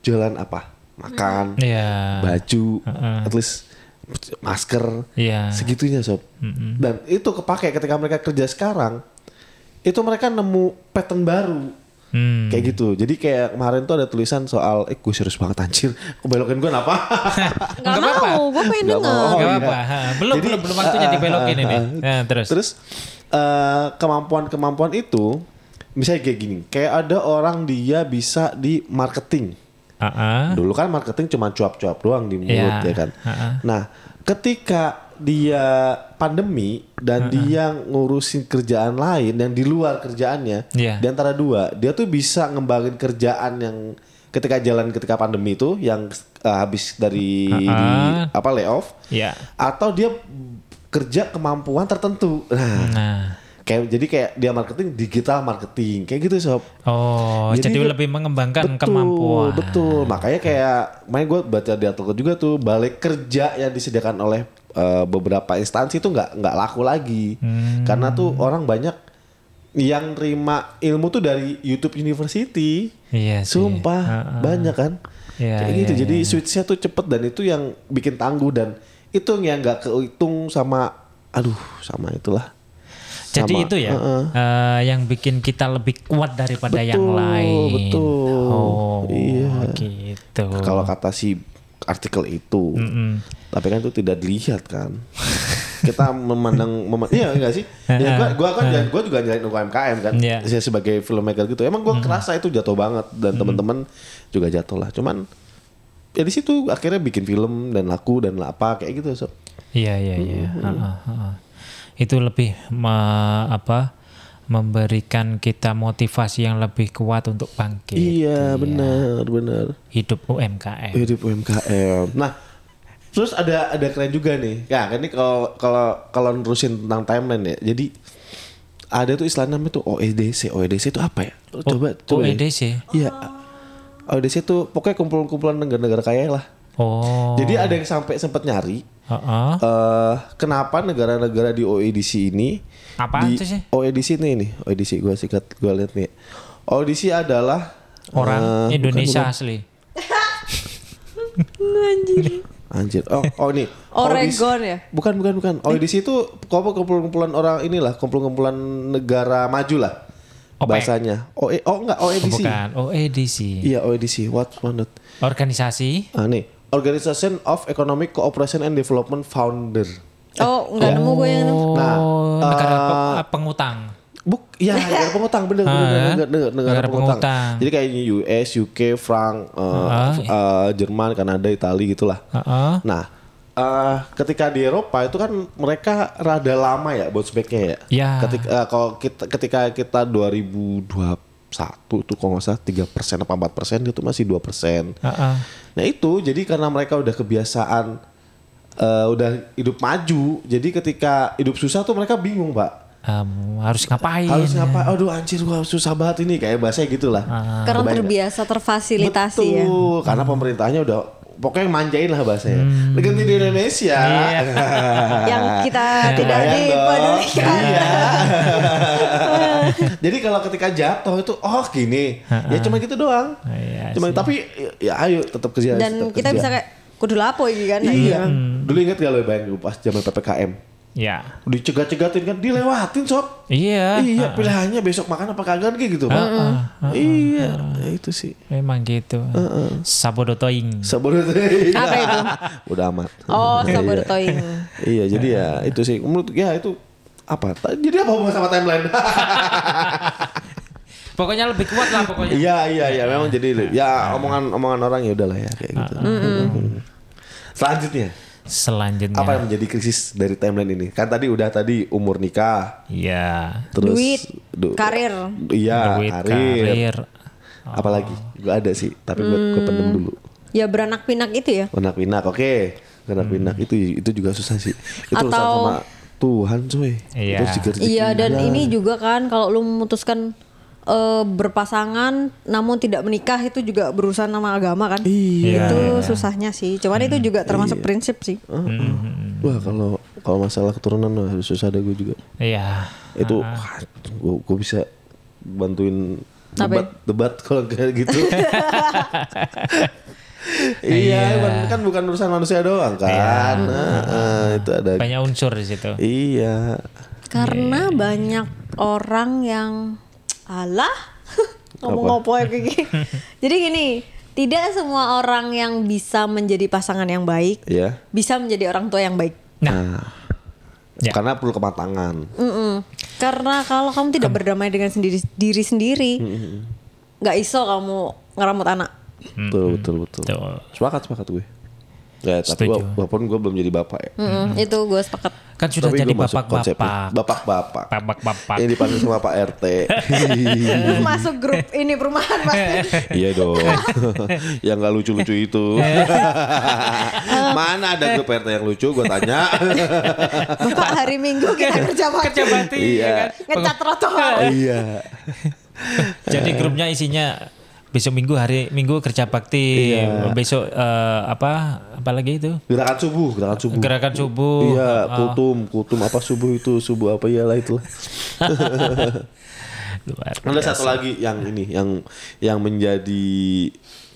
jalan apa? Makan Iya. baju at least masker Iya. segitunya sob. Dan itu kepake ketika mereka kerja sekarang itu mereka nemu pattern baru Hmm. kayak gitu jadi kayak kemarin tuh ada tulisan soal eh gue serius banget anjir kok belokin gue apa Gak mau, gue pengen denger. Gak iya. apa-apa. Belum, Jadi, belum, belum waktunya [LAUGHS] dibelokin ini. ah, Nah, terus. terus eh, kemampuan-kemampuan itu misalnya kayak gini kayak ada orang dia bisa di marketing Ah, ah. Dulu kan marketing cuma cuap-cuap doang di mulut Iya. ya kan. Ha-ha. Nah, ketika dia pandemi dan dia ngurusin kerjaan lain yang di luar kerjaannya, Iya. di antara dua, dia tuh bisa ngembangin kerjaan yang ketika jalan ketika pandemi itu yang uh, habis dari di, Ha-ha. apa layoff Ya. atau dia kerja kemampuan tertentu. Nah, Nah. kayak jadi kayak dia marketing digital marketing kayak gitu sob. Oh, jadi, Jadi- lebih mengembangkan betul, kemampuan. Betul, makanya kayak main gue baca di artikel juga tuh balik kerja yang disediakan oleh eh, beberapa instansi itu nggak nggak laku lagi Hmm. karena tuh orang banyak yang terima ilmu tuh dari YouTube University. Iya sih. Sumpah Ha-ha. banyak kan. Iya, kayak iya, gitu. Jadi iya. switchnya tuh cepet dan itu yang bikin tangguh dan itu yang nggak kehitung sama aduh sama itulah. Jadi Sama, itu ya heeh. eh, yang bikin kita lebih kuat daripada yang Betul, lain. betul. Oh, Iya. gitu. Kalau kata si artikel itu. Tapi kan itu tidak dilihat kan. [LAUGHS] Kita memandang mem iya enggak sih? Ya gua gua kan gua juga nyalain UMKM kan. Saya sebagai filmmaker gitu. Emang gua kerasa itu jatuh banget dan teman-teman juga jatuh lah. Cuman ya di situ akhirnya bikin film dan laku dan apa kayak gitu so. Iya iya iya. Itu lebih me- apa memberikan kita motivasi yang lebih kuat untuk bangkit. Iya, benar, benar. Hidup UMKM. Hidup UMKM. Nah, terus ada ada keren juga nih. Ya, kan ini kalau kalau kalau nerusin tentang timeline ya. Jadi ada tuh istilah namanya tuh OEDC. OEDC itu apa ya? Lu coba coba. ya. OEDC. Iya. OEDC itu pokoknya kumpulan-kumpulan negara-negara kaya lah. Oh. Jadi ada yang sampai sempat nyari Heeh. eh kenapa negara-negara di OEDC ini Apaan di tuh sih? OEDC nih nih, OEDC gua sikat gua lihat nih. OEDC adalah Orang eh, Indonesia bukan, asli. [LAUGHS] bukan. Anjir. Oh, oh ini. [LAUGHS] Oregon OEDC ya? Bukan, bukan, bukan. OEDC itu kok kumpulan-kumpulan orang inilah, kumpulan-kumpulan negara maju lah. OPEC. Bahasanya. Oh, eh, oh enggak, Oh, OEDC. bukan. OEDC. Iya, OEDC. What what? Organisasi. Ah, nih. Organization of Economic Cooperation and Development Founder. Oh, nggak nemu gue yang nemu. Oh, Nah, negara eh, pe- pengutang. Buk, ya [LAUGHS] negara pengutang bener, bener, Ah, bener, negara, negara, negara pengutang. pengutang. Jadi kayak US, UK, Frank, eh, Ah. eh, Jerman, Kanada, Italia gitulah. Heeh. Nah, eh, ketika di Eropa itu kan mereka rada lama ya bounce back-nya ya. Ya. Ketika eh, kalau kita ketika kita 2021 itu kalau nggak salah 3 persen apa 4 persen itu masih 2 persen. Heeh. Nah itu jadi karena mereka udah kebiasaan eh, udah hidup maju, jadi ketika hidup susah tuh mereka bingung pak. Em, harus ngapain? Harus ngapa? Aduh anjir gua susah banget ini kayak bahasa gitu lah. Karena nggak? terbiasa terfasilitasi ya. Betul, karena pemerintahnya udah pokoknya manjain lah bahasanya. Hmm. Ganti di Indonesia. [LAUGHS] Yang kita tidak dipedulikan. Iya. [LAUGHS] Jadi kalau ketika jatuh itu oh gini, ya cuma gitu doang. Iya cuma sih. tapi ya ayo tetap kerja. Dan tetap kita kerja. bisa kayak kudu lapo iki kan. Iya. Dulu inget gak lo bayang dulu pas zaman PPKM? Ya. Dicegat-cegatin kan dilewatin sob. Iya. Iya pilihannya besok makan apa kagak kayak gitu Pak. Iya ya itu sih. Memang gitu. Sabodotoing. Sabar Apa itu? [LAUGHS] Udah amat. Oh, sabotoing. Iya jadi ya itu sih menurut ya itu apa? Jadi apa hubungan sama timeline? [LAUGHS] Pokoknya lebih kuat lah pokoknya. Iya iya iya memang jadi ya omongan omongan orang ya udahlah ya kayak gitu. Hmm. Selanjutnya Selanjutnya. apa yang menjadi krisis dari timeline ini? Kan tadi udah tadi umur nikah, Iya. terus Duit, du- karir. Iya, Duit, karir. karir. Apalagi? Gue ada sih, tapi gue gue pendem dulu. Ya beranak pinak itu ya. Anak pinak, oke. Anak pinak itu itu juga susah sih. Itu urusan Atau- sama Tuhan cuy. Iya. Itu Iya dan ini juga kan kalau lu memutuskan eh, berpasangan namun tidak menikah itu juga berurusan sama agama kan. Iya. Itu susahnya sih. Cuman itu juga termasuk prinsip sih. Wah kalau kalau masalah keturunan wah, susah ada gue juga. Iya. Itu gue gue bisa bantuin Apa debat debat kalau kayak gitu. [LAUGHS] iya, kan- kan bukan urusan manusia doang kan. Nah, eh, itu ada. Banyak unsur di situ. Iya. Karena banyak orang yang alah ngomong ngopo ya kayak gini. [LAUGHS] Jadi gini, tidak semua orang yang bisa menjadi pasangan yang baik Iya. bisa menjadi orang tua yang baik. Nah, Ya. karena perlu kematangan. Mm-mm. Karena kalau kamu tidak berdamai dengan sendiri diri sendiri, nggak iso kamu ngeramut anak. Betul, betul, betul. Betul. Sepakat, sepakat gue. Ya, tapi walaupun gue belum jadi bapak ya. Mm-mm, Itu gue sepakat. Kan sudah Tapi jadi gua masuk konsepnya. bapak-bapak. Bapak-bapak. Bapak-bapak. Yang dipanggil sama Pak RT. Lu masuk grup ini perumahan pasti. [LAUGHS] iya dong. [LAUGHS] yang gak lucu-lucu itu. [LAUGHS] Mana ada grup RT yang lucu? Gue tanya. Bapak hari Minggu kita kerja bakti. Kerja bakti Iya. ya kan. Ngecat trotoar. iya. Jadi grupnya isinya besok minggu hari minggu kerja bakti, Iya. besok eh, apa apa lagi itu? Gerakan subuh, gerakan subuh. Gerakan subuh. Iya, Ah, kultum, kultum apa subuh itu, subuh apa iyalah itulah. luar Ada satu lagi yang ini, yang yang menjadi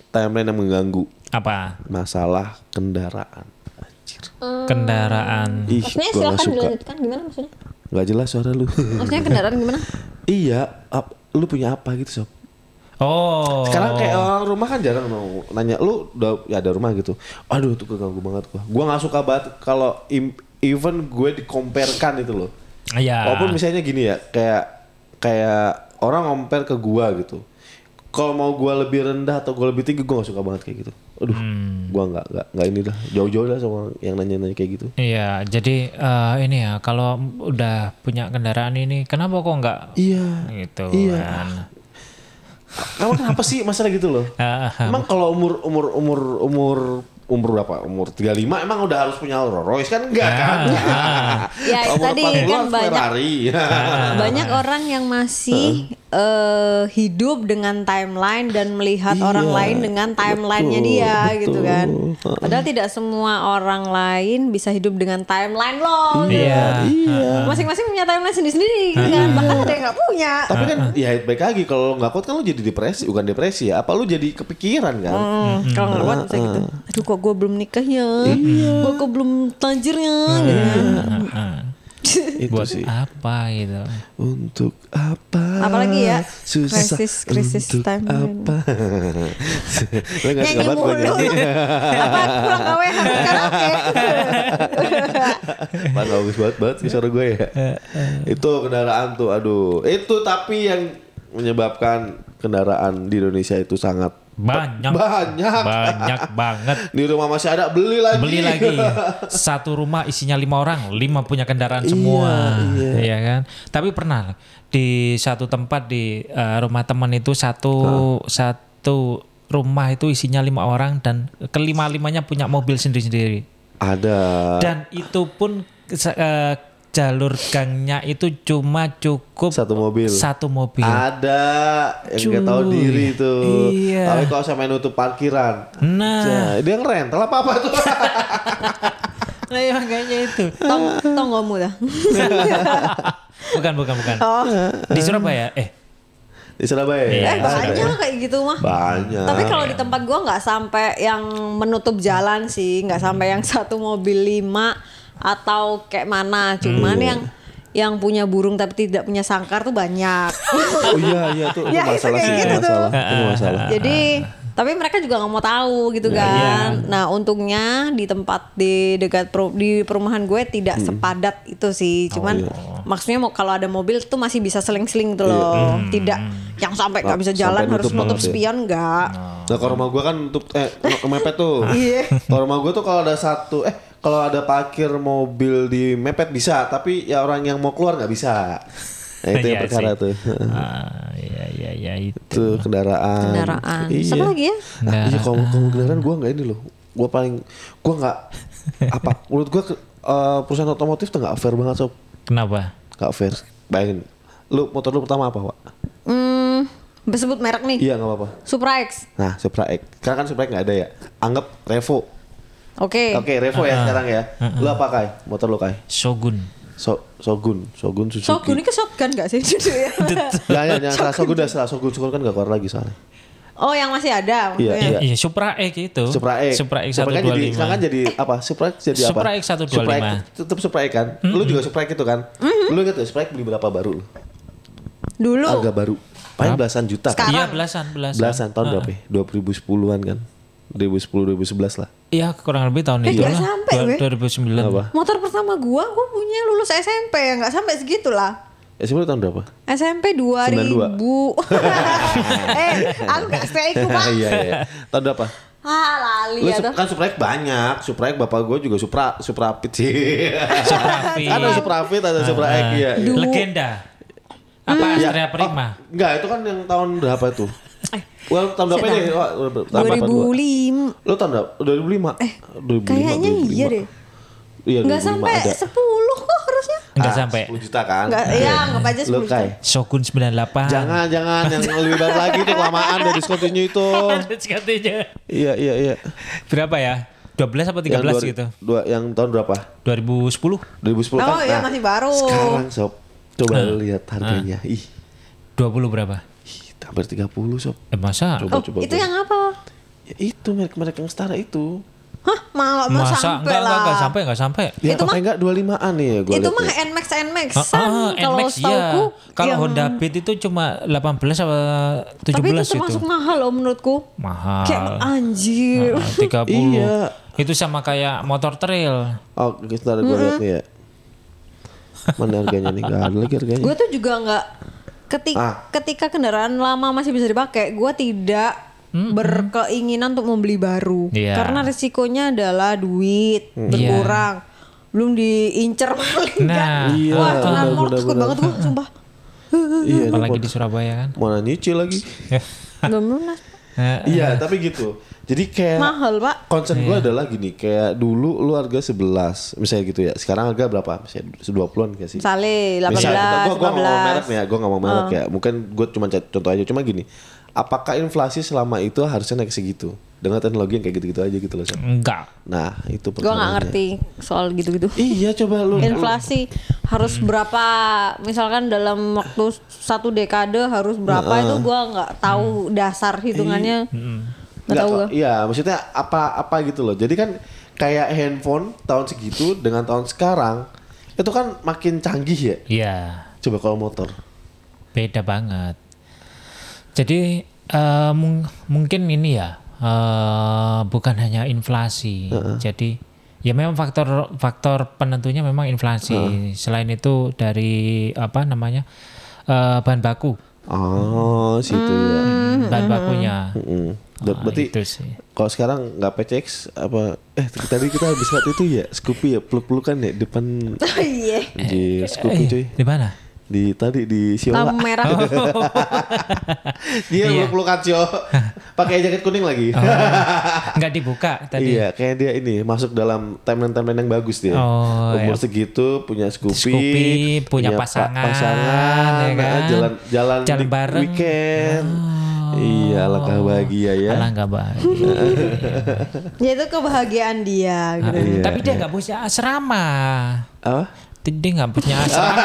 timeline yang mengganggu apa? masalah kendaraan. Anjir. Kendaraan. Ih, Maksudnya silakan dilanjutkan gimana maksudnya? Gak jelas suara lu. Maksudnya kendaraan gimana? iya, ap- lu punya apa gitu sob? Oh. Sekarang kayak orang rumah kan jarang mau nanya lu udah ya ada rumah gitu. Aduh itu keganggu banget gua. Gua nggak suka banget kalau even gue dikomparkan itu loh. Iya. Walaupun misalnya gini ya, kayak kayak orang compare ke gua gitu. Kalau mau gua lebih rendah atau gua lebih tinggi, gua gak suka banget kayak gitu. Aduh, Hmm. gua nggak nggak nggak ini dah. Jauh-jauh lah sama yang nanya-nanya kayak gitu. Iya, jadi eh, ini ya kalau udah punya kendaraan ini, kenapa kok nggak Iya. gitu Iya. kan? Emang kenapa sih masalah gitu loh? Ah, ah, Emang kalau umur umur umur umur umur berapa? Umur 35 emang udah harus punya Rolls Royce kan enggak kan? Ya, itu Umur tadi 40 kan banyak- Ferrari. Banyak orang yang masih eh, hidup dengan timeline dan melihat Iya, orang lain dengan timelinenya betul, dia betul. gitu kan. Padahal tidak semua orang lain bisa hidup dengan timeline lo. Iya. Iya. Masing-masing punya timeline sendiri-sendiri gitu kan. Bahkan ada yang nggak punya. Tapi kan ya baik lagi kalau nggak kuat kan lu jadi depresi, bukan depresi ya. Apa lu jadi kepikiran kan? Hmm, kalau nggak kuat bisa gitu. Aduh kok gue belum nikah ya. Gue kok belum tajirnya gitu kan. [LAUGHS] Itu Buat sih. apa gitu? Untuk apa? Apalagi ya, Susah. krisis- krisis untuk timeline. apa? [LAUGHS] Nyanyi mulu. [LAUGHS] Apa pulang gawe harus karaoke. Pak bagus banget banget sih suara gue ya. itu kendaraan tuh, aduh. Itu tapi yang menyebabkan kendaraan di Indonesia itu sangat Banyak. banyak. Banyak banget. Di rumah masih ada, beli lagi. Beli lagi. [LAUGHS] Satu rumah isinya lima orang, lima punya kendaraan semua, iya kan? Tapi pernah di satu tempat di eh, rumah teman itu satu satu rumah itu isinya lima orang dan kelima limanya punya mobil sendiri-sendiri. ada. Dan itu pun eh, jalur gangnya itu cuma cukup Satu mobil. Satu mobil. Ada yang nggak tahu diri tuh. Iya. Tapi kalau sampai nutup parkiran. Nah, Nah, dia ngerental apa apa tuh? [LAUGHS] nah ya makanya itu. Tong tonggomu dah. [LAUGHS] Bukan, bukan, bukan. Oh. Di Surabaya, eh Di Surabaya. Eh Ada. banyak kayak gitu mah. Banyak. Tapi kalau di tempat gua nggak sampai yang menutup jalan sih, nggak sampai yang satu mobil lima atau kayak mana. Cuman yang yang punya burung tapi tidak punya sangkar tuh banyak. Oh iya iya tuh, itu [LAUGHS] Ya, itu masalah sih, gitu masalah. Itu masalah. Jadi tapi mereka juga nggak mau tahu gitu kan. Nah untungnya di tempat di dekat per- di perumahan gue tidak sepadat itu sih. Cuman maksudnya mau kalau ada mobil tuh masih bisa seling-seling gitu loh. Tidak yang sampai nggak bisa Sampai jalan harus nutup ya. spion nggak. Nah kalau rumah gue kan tutup eh mepet tuh. [LAUGHS] Iya. Kalau rumah gue tuh kalau ada satu eh kalau ada parkir mobil di mepet bisa, tapi ya orang yang mau keluar nggak bisa. Nah itu yang Iya perkara sih. tuh. Ah, iya iya iya itu. Tuh kendaraan. Kendaraan. Iya. Sama lagi ya? Nah, iya kalau kalau kendaraan gue nggak ini loh. Gue paling gue nggak [LAUGHS] apa? Menurut gue eh, perusahaan otomotif tuh nggak fair banget sob. Kenapa? Nggak fair. Bayangin. Lu motor lu pertama apa, Pak? Hmm, sebut merek nih. Iya nggak apa-apa. Supra X. Nah, Supra X. Sekarang kan Supra X nggak ada ya. Anggap Revo. Oke. Oke, Revo ya sekarang ya. Lu apa Kai? Motor lu Kai? Shogun. So, Shogun, Shogun Suzuki. Shogun ini ke shotgun gak sih? [LAUGHS] Ya, ya, ya, setelah Shogun dah, setelah Shogun Shogun kan gak keluar lagi soalnya. oh yang masih ada Iya, maksudnya. iya. Iya, Supra X itu. Supra X. Supra X Supra kan jadi, sekarang kan 125. jadi apa? Supra X jadi apa? Supra X 125. Supra X, tetap Supra X kan? Lu juga Supra X itu kan? Lu inget ya Supra X beli berapa baru lu? Dulu. Agak baru. Paling belasan juta kan? Sekarang. Iya, belasan, belasan. Belasan tahun berapa ya? 2010-an kan? 2010 2011 lah. Iya, kurang lebih tahun Eh, itu nggak lah. sampai, Dua- weh. 2009. Apa? Motor pertama gua, gua punya lulus SMP ya nggak sampai segitu lah. Ya sebenarnya tahun berapa? SMP 2000. [LAUGHS] eh, aku gak stay ku, Pak. Iya iya. Tahun berapa? Ah, lali Lu ya kan Supra X banyak. Supra X bapak gue juga Supra Supra Fit sih. Supra Fit. ada Supra Fit, ada Supra X iya. iya. Legenda. Apa Ya, Astrea oh, Prima? enggak, itu kan yang tahun berapa tuh? Eh, Well, tahun berapa ini? Berapa dua? 2005. Lu tahun berapa? 2005. Eh, 2005. Kayaknya iya deh. Iya, Nggak 2005 sampai ada. 10 kok harusnya. Enggak Ah, sampai. 10 juta kan? Enggak, ya anggap aja 10 Lu juta. Kai. Shogun 98. Jangan, jangan yang lebih baru [LAUGHS] lagi itu kelamaan udah discontinue itu. [LAUGHS] Katanya. Iya, iya, iya. Berapa ya? 12 apa 13 yang dua- gitu? Dua, yang tahun berapa? 2010. 2010 kan? Oh, iya, masih baru. Sekarang sob, coba lu lihat harganya. Ih, 20 berapa? Hampir 30 sob. Eh masa? Coba, Oh, coba. itu gua- yang apa? Ya, itu merek-merek yang setara itu. Hah, mau mau Masa sampai enggak, enggak, lah. enggak sampai, enggak sampai. Ya, Itu pakai enggak 25-an nih ya gua itu mah nih. Nmax Nmax Ah, San ah, kalau NMAX setauku Kalau yang- Honda Beat itu cuma 18 apa 17 tapi itu itu. termasuk mahal loh menurutku Mahal. kayak anjir Ah, 30. Iya. Itu sama kayak motor trail. Oh, sebentar gue lihat nih ya. Mana harganya nih? Gak ada lagi harganya. gue tuh juga nggak ketika Ah. ketika kendaraan lama masih bisa dipakai gue tidak berkeinginan untuk membeli baru. Iya. karena risikonya adalah duit berkurang. Belum diincer maling Nah, kan Iya, wah kenal benar, takut banget gue sumpah. Iya, apalagi mau- di Surabaya kan. mana nyicil lagi. [LAUGHS] belum lunas [LAUGHS] Iya, tapi gitu. Jadi kayak mahal pak concern Iya. gue adalah gini, kayak dulu lu harga 11, misalnya gitu ya. Sekarang harga berapa? Misalnya 20-an kayak sih. Sale 18 Misalnya, gue gua nggak mau merek 15 ya, gue nggak mau merek ya. Mungkin gue cuma contoh aja, cuma gini. Apakah inflasi selama itu harusnya naik segitu? Dengan teknologi yang kayak gitu-gitu aja gitu loh. Sam. enggak. Nah, itu gue nggak ngerti soal gitu-gitu Iya, coba lu. inflasi harus berapa misalkan dalam waktu satu dekade harus berapa itu gua nggak tahu dasar hitungannya nggak Nggak tahu tau- gua Iya, maksudnya apa apa gitu loh. Jadi kan kayak handphone tahun segitu dengan tahun sekarang itu kan makin canggih ya. Iya. Coba kalau motor. Beda banget. Jadi eh, mung- mungkin ini ya eh, bukan hanya inflasi. Jadi ya memang faktor faktor penentunya memang inflasi. Selain itu dari apa namanya eh, bahan baku, Oh, situ ya. bahan bakunya. Mm-mm. Dan Ah, berarti itu sih. kalau sekarang nggak PCX apa eh tadi kita habis lihat itu ya Scoopy ya peluk-pelukan ya depan [LAUGHS] Oh, iya di Scoopy cuy di mana? Di tadi di Siola lampu merah [LAUGHS] dia Iya. peluk-pelukan Sio pakai jaket kuning lagi Oh, nggak dibuka tadi. Iya, kayak dia ini masuk dalam timeline-timeline yang bagus dia. Oh, Umur iya. segitu punya Scoopy, Scoopy, punya pa- pasangan, pasangan, ya nah, kan? jalan jalan, Jalan di bareng. weekend. Oh. Iya, alangkah bahagia ya. Nggak baik. ya [LAUGHS] itu kebahagiaan dia gitu Iya, Tapi dia nggak punya asrama. Apa? Dia nggak punya asrama.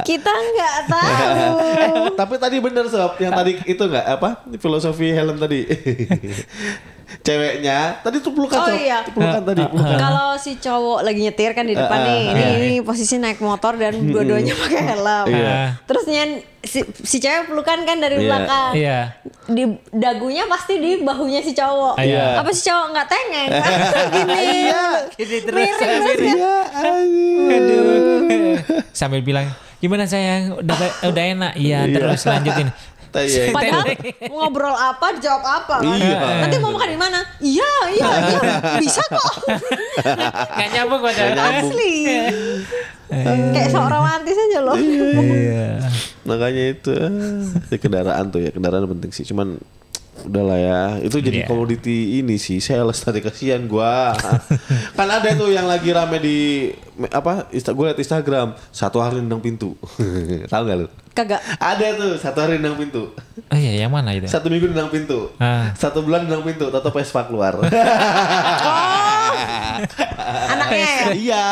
[LAUGHS] kita nggak tahu Eh, tapi tadi bener sob, yang tadi itu nggak apa filosofi Helen tadi. [LAUGHS] ceweknya tadi tuh pelukan Oh, iya. pelukan tadi pelukan Kalau si cowok lagi nyetir kan di depan Ah, nih, ah, ini, iya. ini posisi naik motor dan dua-duanya pakai helm. Iya. Terus nyen, si, si cewek pelukan kan dari Iya. belakang. Iya. Di dagunya pasti di bahunya si cowok. Iya. Apa si cowok nggak tengeng? [LAUGHS] Gini. Gini terus. Miring iya. Aduh. Sambil bilang, gimana sayang? Udah udah enak. Iya, terus lanjutin. Iya. Padahal [LAUGHS] ngobrol apa, jawab apa kan. Iya. Nanti mau makan di mana? Iya, iya, iya. [LAUGHS] Bisa kok. Gak nyambung nyambung. Asli. Kayak seorang romantis aja loh. Iya. makanya itu ya kendaraan tuh ya kendaraan penting sih cuman udahlah ya. Itu jadi Iya. komoditi ini sih sales. Tadi kasihan gua. [LAUGHS] Kan ada tuh yang lagi rame di apa Insta, gue liat Instagram. Satu hari nendang pintu. [LAUGHS] Tahu gak lu? Kagak. ada tuh satu hari nendang pintu. Oh iya, yang mana itu? satu minggu nendang pintu. Ah. satu bulan nendang pintu tato Vespa keluar. [LAUGHS] Anaknya ya? iya.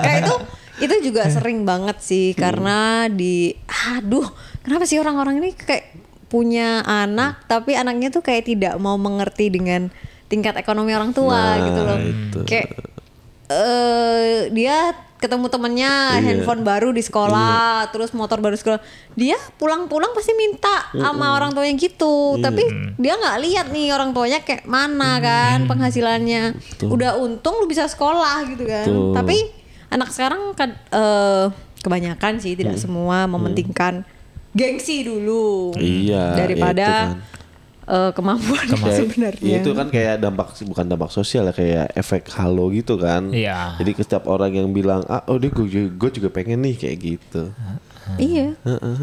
Kayak itu itu juga sering banget sih karena di aduh kenapa sih orang-orang ini kayak punya anak tapi anaknya tuh kayak tidak mau mengerti dengan tingkat ekonomi orang tua Nah, gitu loh. itu. kayak eh dia ketemu temennya Iya. handphone baru di sekolah terus motor baru sekolah. Dia pulang-pulang pasti minta sama orang tuanya gitu. Iya. tapi dia nggak lihat nih orang tuanya kayak mana kan penghasilannya. Udah untung lu bisa sekolah gitu kan. Betul. tapi anak sekarang kan eh, kebanyakan sih Hmm. tidak semua mementingkan gengsi dulu Iya, daripada itu kan. eh, kemampuan Kayak- [LAUGHS] sebenarnya ya itu kan kayak dampak bukan dampak sosial ya kayak efek halo gitu kan. Iya. Jadi ke setiap orang yang bilang ah oh dia gue, gue juga pengen nih kayak gitu. iya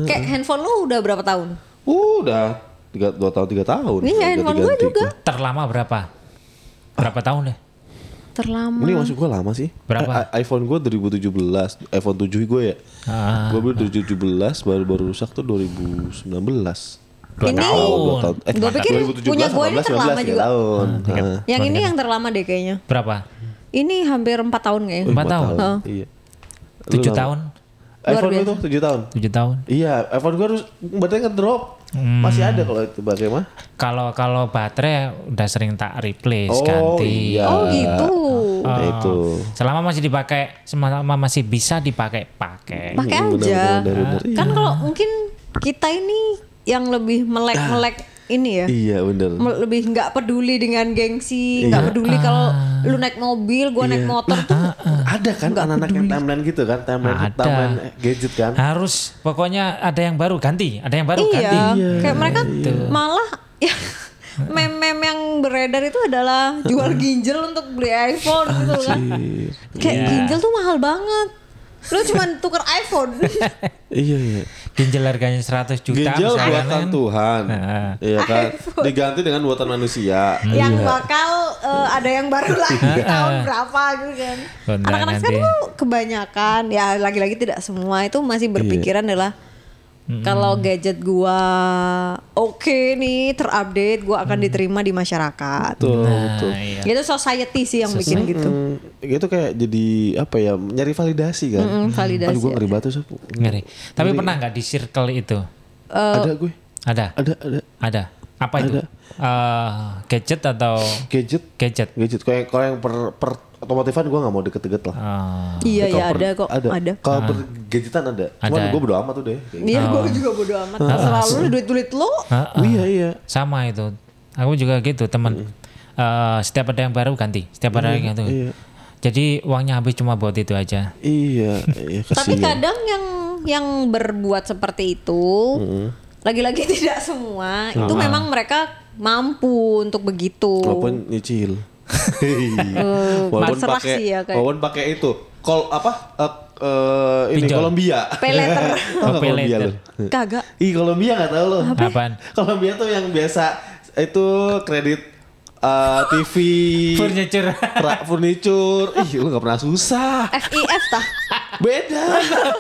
kayak handphone lu udah berapa tahun Uh, udah tiga dua tahun tiga tahun. Iya, handphone gue juga. Terlama berapa? Berapa tahun deh? Terlama Ini maksud gue lama sih. Berapa? Eh, iPhone gue 2017, iPhone 7 gue ya. Ah. Gue beli 2017 baru baru rusak tuh 2019. Dua Ini- tahun, dua tahun. Eh, Gua pikir 2017, punya gua ini 18, terlama 19, juga. tahun. Heeh. yang ini yang terlama deh kayaknya Berapa? ini hampir empat tahun kayaknya Empat tahun? Iya. Lu Tujuh lama. tahun? iPhone Luar itu 7 tahun. Tujuh tahun? Iya, iPhone gue harus berarti ngedrop. Hmm. Masih ada kalau itu bagaimana? Kalau kalau baterai udah sering tak replace Oh, ganti. iya. oh gitu Nah, Oh. itu. Selama masih dipakai, selama masih bisa dipakai, pakai. pakai Iya, aja benar, benar, benar. kan kalau mungkin kita ini yang lebih melek melek ini ya. Iya bener. Lebih nggak peduli dengan gengsi nggak peduli kalau lu naik mobil gua naik motor tuh ada kan anak-anak yang timeline gitu kan, timeline, Ada. timeline gadget kan. Harus pokoknya ada yang baru ganti, ada yang baru ganti. iya. Kayak mereka malah [LAUGHS] ya meme-meme yang beredar itu adalah jual [LAUGHS] ginjal untuk beli iPhone gitu kan. Kayak Iya. ginjal tuh mahal banget lu cuma tuker iPhone [LAUGHS] iya iya. Ginjal harganya 100 juta Ginjal misalnya buatan kan. Tuhan. Nah. Iya kan. Diganti dengan buatan manusia. yang Iya. bakal eh, ada yang baru lagi tahun berapa gitu kan anak-anak sekarang tuh kebanyakan ya lagi-lagi tidak semua itu masih berpikiran adalah kalau gadget gua oke nih terupdate gua akan diterima di masyarakat Betul, Nah, betul. iya. itu society sih yang bikin gitu Hmm, itu kayak jadi apa ya nyari validasi kan Mm-mm, validasi. aduh gue ngeri banget tuh. Ngeri. Tapi pernah nggak di circle itu? ada gue Ada. ada ada Ada. Apa itu? Ada. Eh, gadget atau gadget gadget? gadget yang kalau yang per, per otomotifan gue nggak mau deket-deket lah Ah. iya iya ada kok ada, ada kalau per gadgetan ada cuman Ada. gue bodo amat tuh deh iya gua juga bodo amat selalu duit duit lu Ah, gitu. iya iya sama itu. Aku juga gitu teman. Eh, setiap ada yang baru ganti. Setiap ada yang itu. iya. Jadi uangnya habis cuma buat itu aja. iya iya tapi kadang yang yang berbuat seperti itu lagi-lagi [LAUGHS] tidak semua itu memang mereka mampu untuk begitu walaupun nyicil walaupun terserah pakai ya, walaupun pakai itu. Kol apa? Eh, eh, ini Pinjol. Kolombia. [LAUGHS] Tau nggak Pay Kolombia lu? kagak. Ih Kolombia nggak tahu lo Apaan? [LAUGHS] Kolombia tuh yang biasa itu kredit eh, TV [LAUGHS] Furniture. pra- furniture. Ih lu nggak pernah susah. FIF tah. Beda.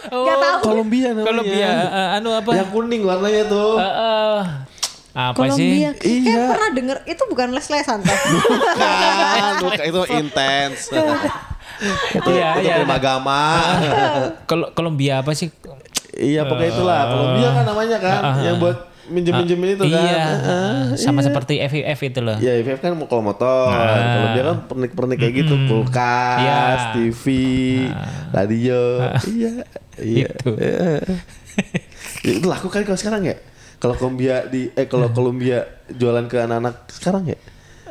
Nggak tahu. Kolombia namanya. Kolombia eh, anu apa? yang kuning warnanya tuh. Eh, eh, apa Kolombia sih? kayak Iya. pernah denger itu bukan les-lesan tah kan bukan, itu intens itu, [LAUGHS] Iya, itu iya. prima agama [LAUGHS] Kol Kolombia apa sih? iya pokoknya itulah Kolombia kan namanya kan yang buat minjem-minjemin itu kan. Iya, Heeh. sama seperti FIF itu loh. Ya IVF kan mau kalau motor, kalau dia kan pernik-pernik kayak gitu, kulkas, Iya. TV, radio, iya, iya. Itu. Iya. [LAUGHS] Ya, itu laku kan kalau sekarang ya? Kalau Columbia di eh kalau Columbia jualan ke anak-anak sekarang ya?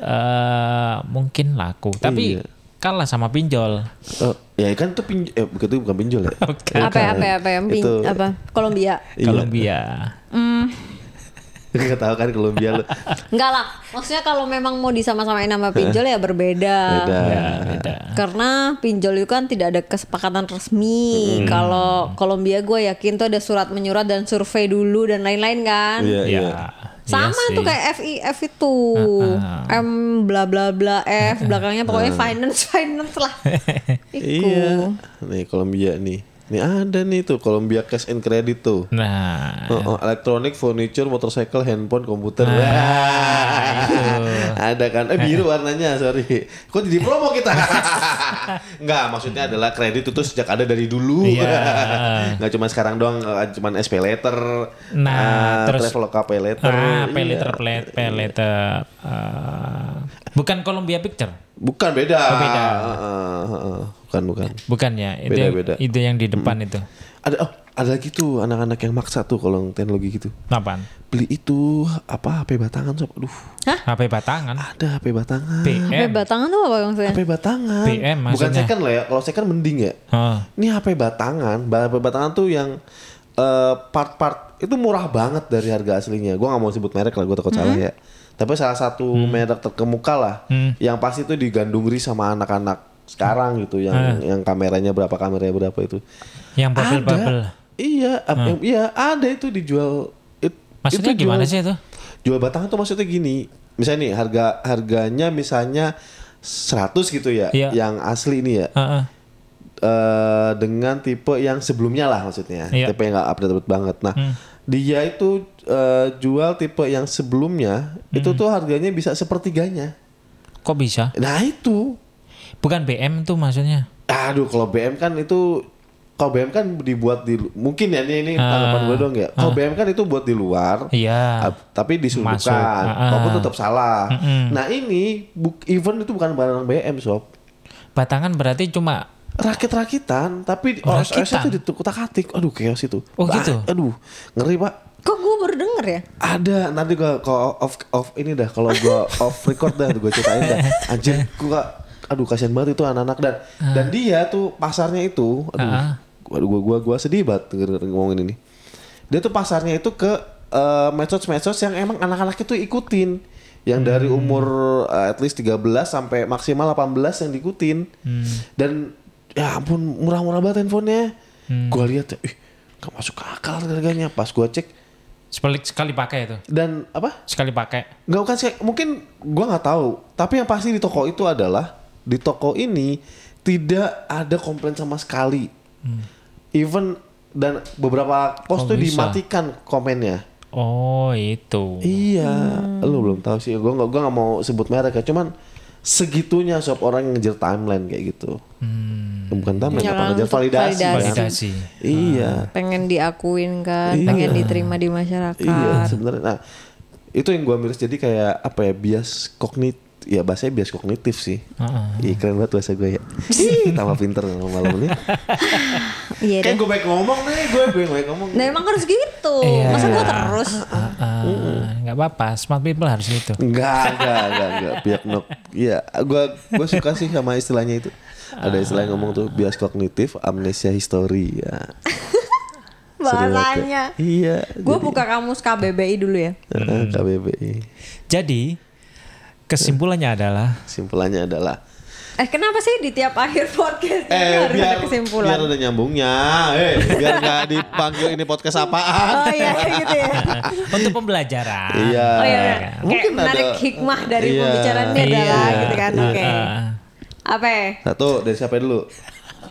eh mungkin laku, tapi Iya. kalah sama pinjol. Oh, ya kan itu pinjol, eh bukan itu bukan pinjol ya? [LAUGHS] apa apa apa yang pin, Itu- apa Kolombia Iya. Columbia. Gak tahu kan Columbia lu. enggak lah maksudnya kalau memang mau disama-samain nama pinjol ya berbeda Beda. Ya, beda. karena pinjol itu kan tidak ada kesepakatan resmi kalau Kolombia gue yakin tuh ada surat menyurat dan survei dulu dan lain-lain kan Iya, Iya. iya. sama Iya tuh kayak FIF itu M bla bla bla F [LAUGHS] belakangnya pokoknya finance [LAUGHS] finance lah [LAUGHS] Iku. Iya. Nih Columbia nih. Nih ada nih tuh Columbia Cash and Credit tuh. Nah, Oh, oh, elektronik, furniture, motorcycle, handphone, komputer. Ah, Wah, ada kan? Eh biru warnanya, sorry. Kok jadi promo kita? [LAUGHS] Enggak, maksudnya adalah kredit itu sejak ada dari dulu. Iya. [LAUGHS] Enggak cuma sekarang doang, eh, cuma SP letter. Nah, ah, terus- Traveloka Pay letter. ah, pay iya. letter, play, pay letter. eh, bukan Columbia Picture, Bukan beda. Oh, beda. Ah, ah. Bukan, bukan. bukan ya? Itu Beda, yang, beda. itu yang di depan itu. Ada oh, ada lagi tuh anak-anak yang maksa tuh kalau teknologi gitu. Apaan? Beli itu apa HP batangan sob. Aduh, HP batangan. ada HP batangan. HP PM. batangan tuh apa maksudnya HP batangan. PM Bukan maksudnya. second lah ya. Kalau second mending ya. Oh, Ini HP batangan. HP batangan tuh yang eh, part-part itu murah banget dari harga aslinya. Gua nggak mau sebut merek lah, gue takut salah ya. Tapi salah satu merek terkemuka lah, Hmm. yang pasti itu digandungri sama anak-anak sekarang gitu, yang yang kameranya berapa, kameranya berapa itu. yang bubble-bubble. Iya, ap- yang- iya ada itu dijual. It, Maksudnya itu gimana jual- sih itu? Jual batangan tuh maksudnya gini. Misalnya nih harga harganya misalnya 100 gitu ya, Iya. yang asli ini ya. Heeh. eh dengan tipe yang sebelumnya lah maksudnya, Iya. tipe yang nggak update banget. Nah, dia itu eh, jual tipe yang sebelumnya itu tuh harganya bisa sepertiganya. Kok bisa? Nah itu, Bukan BM tuh maksudnya. aduh kalau BM kan itu kalau BM kan dibuat di mungkin ya ini ini tanggapan gue dong ya. Kalau BM kan itu buat di luar, Iya. ah, tapi disundukan, ah, ah. walaupun tetap salah. Nah ini buk, even itu bukan barang BM sob, Batangan berarti cuma rakit-rakitan, tapi OS Rakitan? itu ditukutak-atik. Aduh chaos itu. Oh, Bah, gitu? Aduh ngeri pak. kok gue baru denger ya Ada nanti gua kalau off off ini dah kalau gua [LAUGHS] off record dah gue ceritain dah. Anjir gua aduh kasihan banget itu anak-anak dan dan dia tuh pasarnya itu aduh Ah. aduh gua gua gua sedih banget denger ngomongin ini. Dia tuh pasarnya itu ke eh, medsos-medsos yang emang anak-anak itu ikutin yang dari umur eh, at least 13 sampai maksimal 18 yang diikutin. Dan ya ampun murah-murah banget handphonenya. Gua lihat ya, ih gak masuk akal harganya. Pas gua cek sekali sekali pakai itu. dan apa Sekali pakai. nggak bukan sih mungkin gua nggak tahu tapi yang pasti di toko itu adalah di toko ini tidak ada komplain sama sekali even dan beberapa Hmm. post tuh bisa? dimatikan komennya Oh, itu. iya lu belum tahu sih gua nggak nggak mau sebut merek ya cuman segitunya sob orang yang ngejar timeline kayak gitu bukan timeline Ya apa kan, ngejar validasi, validasi. kan? Validasi. iya pengen diakuin kan Iya. pengen diterima di masyarakat Iya sebenarnya. Nah itu yang gua miris jadi kayak apa ya bias kognit ya bahasanya bias kognitif sih. Iya keren banget bahasa gue ya. Tambah pinter malam ini. [LAUGHS] iya deh gue baik ngomong nih, gue gue baik ngomong. nah emang harus gitu Iya. masa gue terus nggak apa-apa, smart people harus gitu. Enggak, enggak, enggak, enggak. Biak nok. Iya, gue gue suka sih sama istilahnya itu. Ada istilah yang ngomong tuh bias kognitif, amnesia histori. Ya. [LAUGHS] Ya. bahasanya Iya. gue buka kamus KBBI dulu ya Heeh, KBBI. Jadi kesimpulannya adalah Simpulannya adalah eh kenapa sih di tiap akhir podcast Eh harus biar ada kesimpulan biar ada nyambungnya, eh biar [LAUGHS] nggak dipanggil ini podcast apaan? oh iya [LAUGHS] gitu ya untuk pembelajaran. Iya. Oh iya, iya. Mungkin Kayak menarik ada- hikmah dari Iya. pembicaraan ini Iya. adalah gitu kan. Oke. Ah. Apa ya? Satu dari siapa dulu?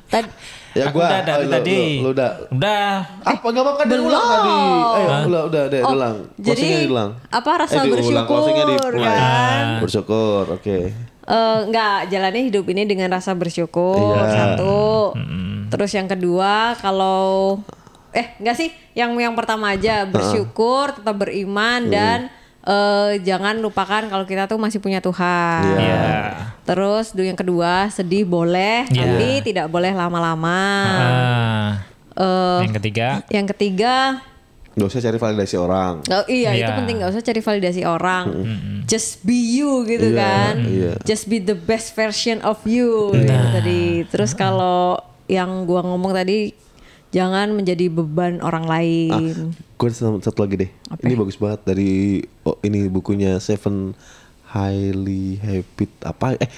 Tadi Ya Aku gua. udah dari Oh, lu- tadi. Lu, lu udah. Udah. Apa enggak apa-apa belum. ulang tadi. Ayo, ulang udah deh, Oh, ulang. jadi diulang. apa rasa Eh, bersyukur closingnya dimulai. kan? Bersyukur, oke. eh, nggak jalani hidup ini dengan rasa bersyukur Iya. satu. Terus yang kedua kalau eh enggak sih, yang yang pertama aja bersyukur, tetap beriman dan eh, jangan lupakan kalau kita tuh masih punya Tuhan. Iya. Terus du- yang kedua sedih boleh, Iya. tapi tidak boleh lama-lama. Ah. Eh, yang ketiga, yang ketiga Gak usah cari validasi orang. Oh iya itu Iya. penting nggak usah cari validasi orang. Just be you gitu Iya, kan. iya. Just be the best version of you gitu tadi. Terus kalau yang gua ngomong tadi jangan menjadi beban orang lain. Gue satu lagi deh. Apa? Ini bagus banget dari oh, ini bukunya Seven Highly Habit apa? Eh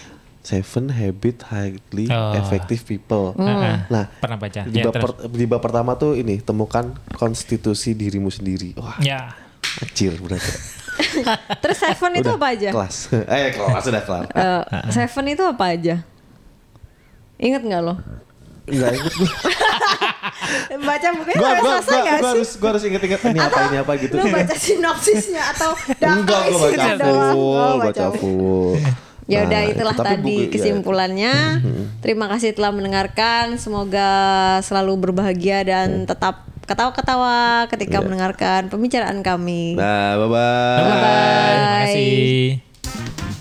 Seven Habit Highly Oh. Effective People. Heeh. Nah, pernah baca. di Ya, bab, terus. per- di bab pertama tuh ini temukan konstitusi dirimu sendiri. Wah, Ya. kecil berarti. [LAUGHS] Terus seven itu apa aja? Kelas. [LAUGHS] eh kelas sudah kelar. Eh, seven itu apa aja? Ingat nggak lo? Enggak inget gue. Baca bukunya Gue udah gua, selesai gua, nggak gua sih? harus gua harus inget-inget ini apa ini apa gitu. Lu baca sinopsisnya atau [LAUGHS] Enggak, gue baca full, Oh, baca full. Ya udah Nah, itulah tadi buku- ya. kesimpulannya. [LAUGHS] Terima kasih telah mendengarkan. Semoga selalu berbahagia dan tetap ketawa-ketawa ketika mendengarkan pembicaraan kami. Nah, bye-bye. Bye bye.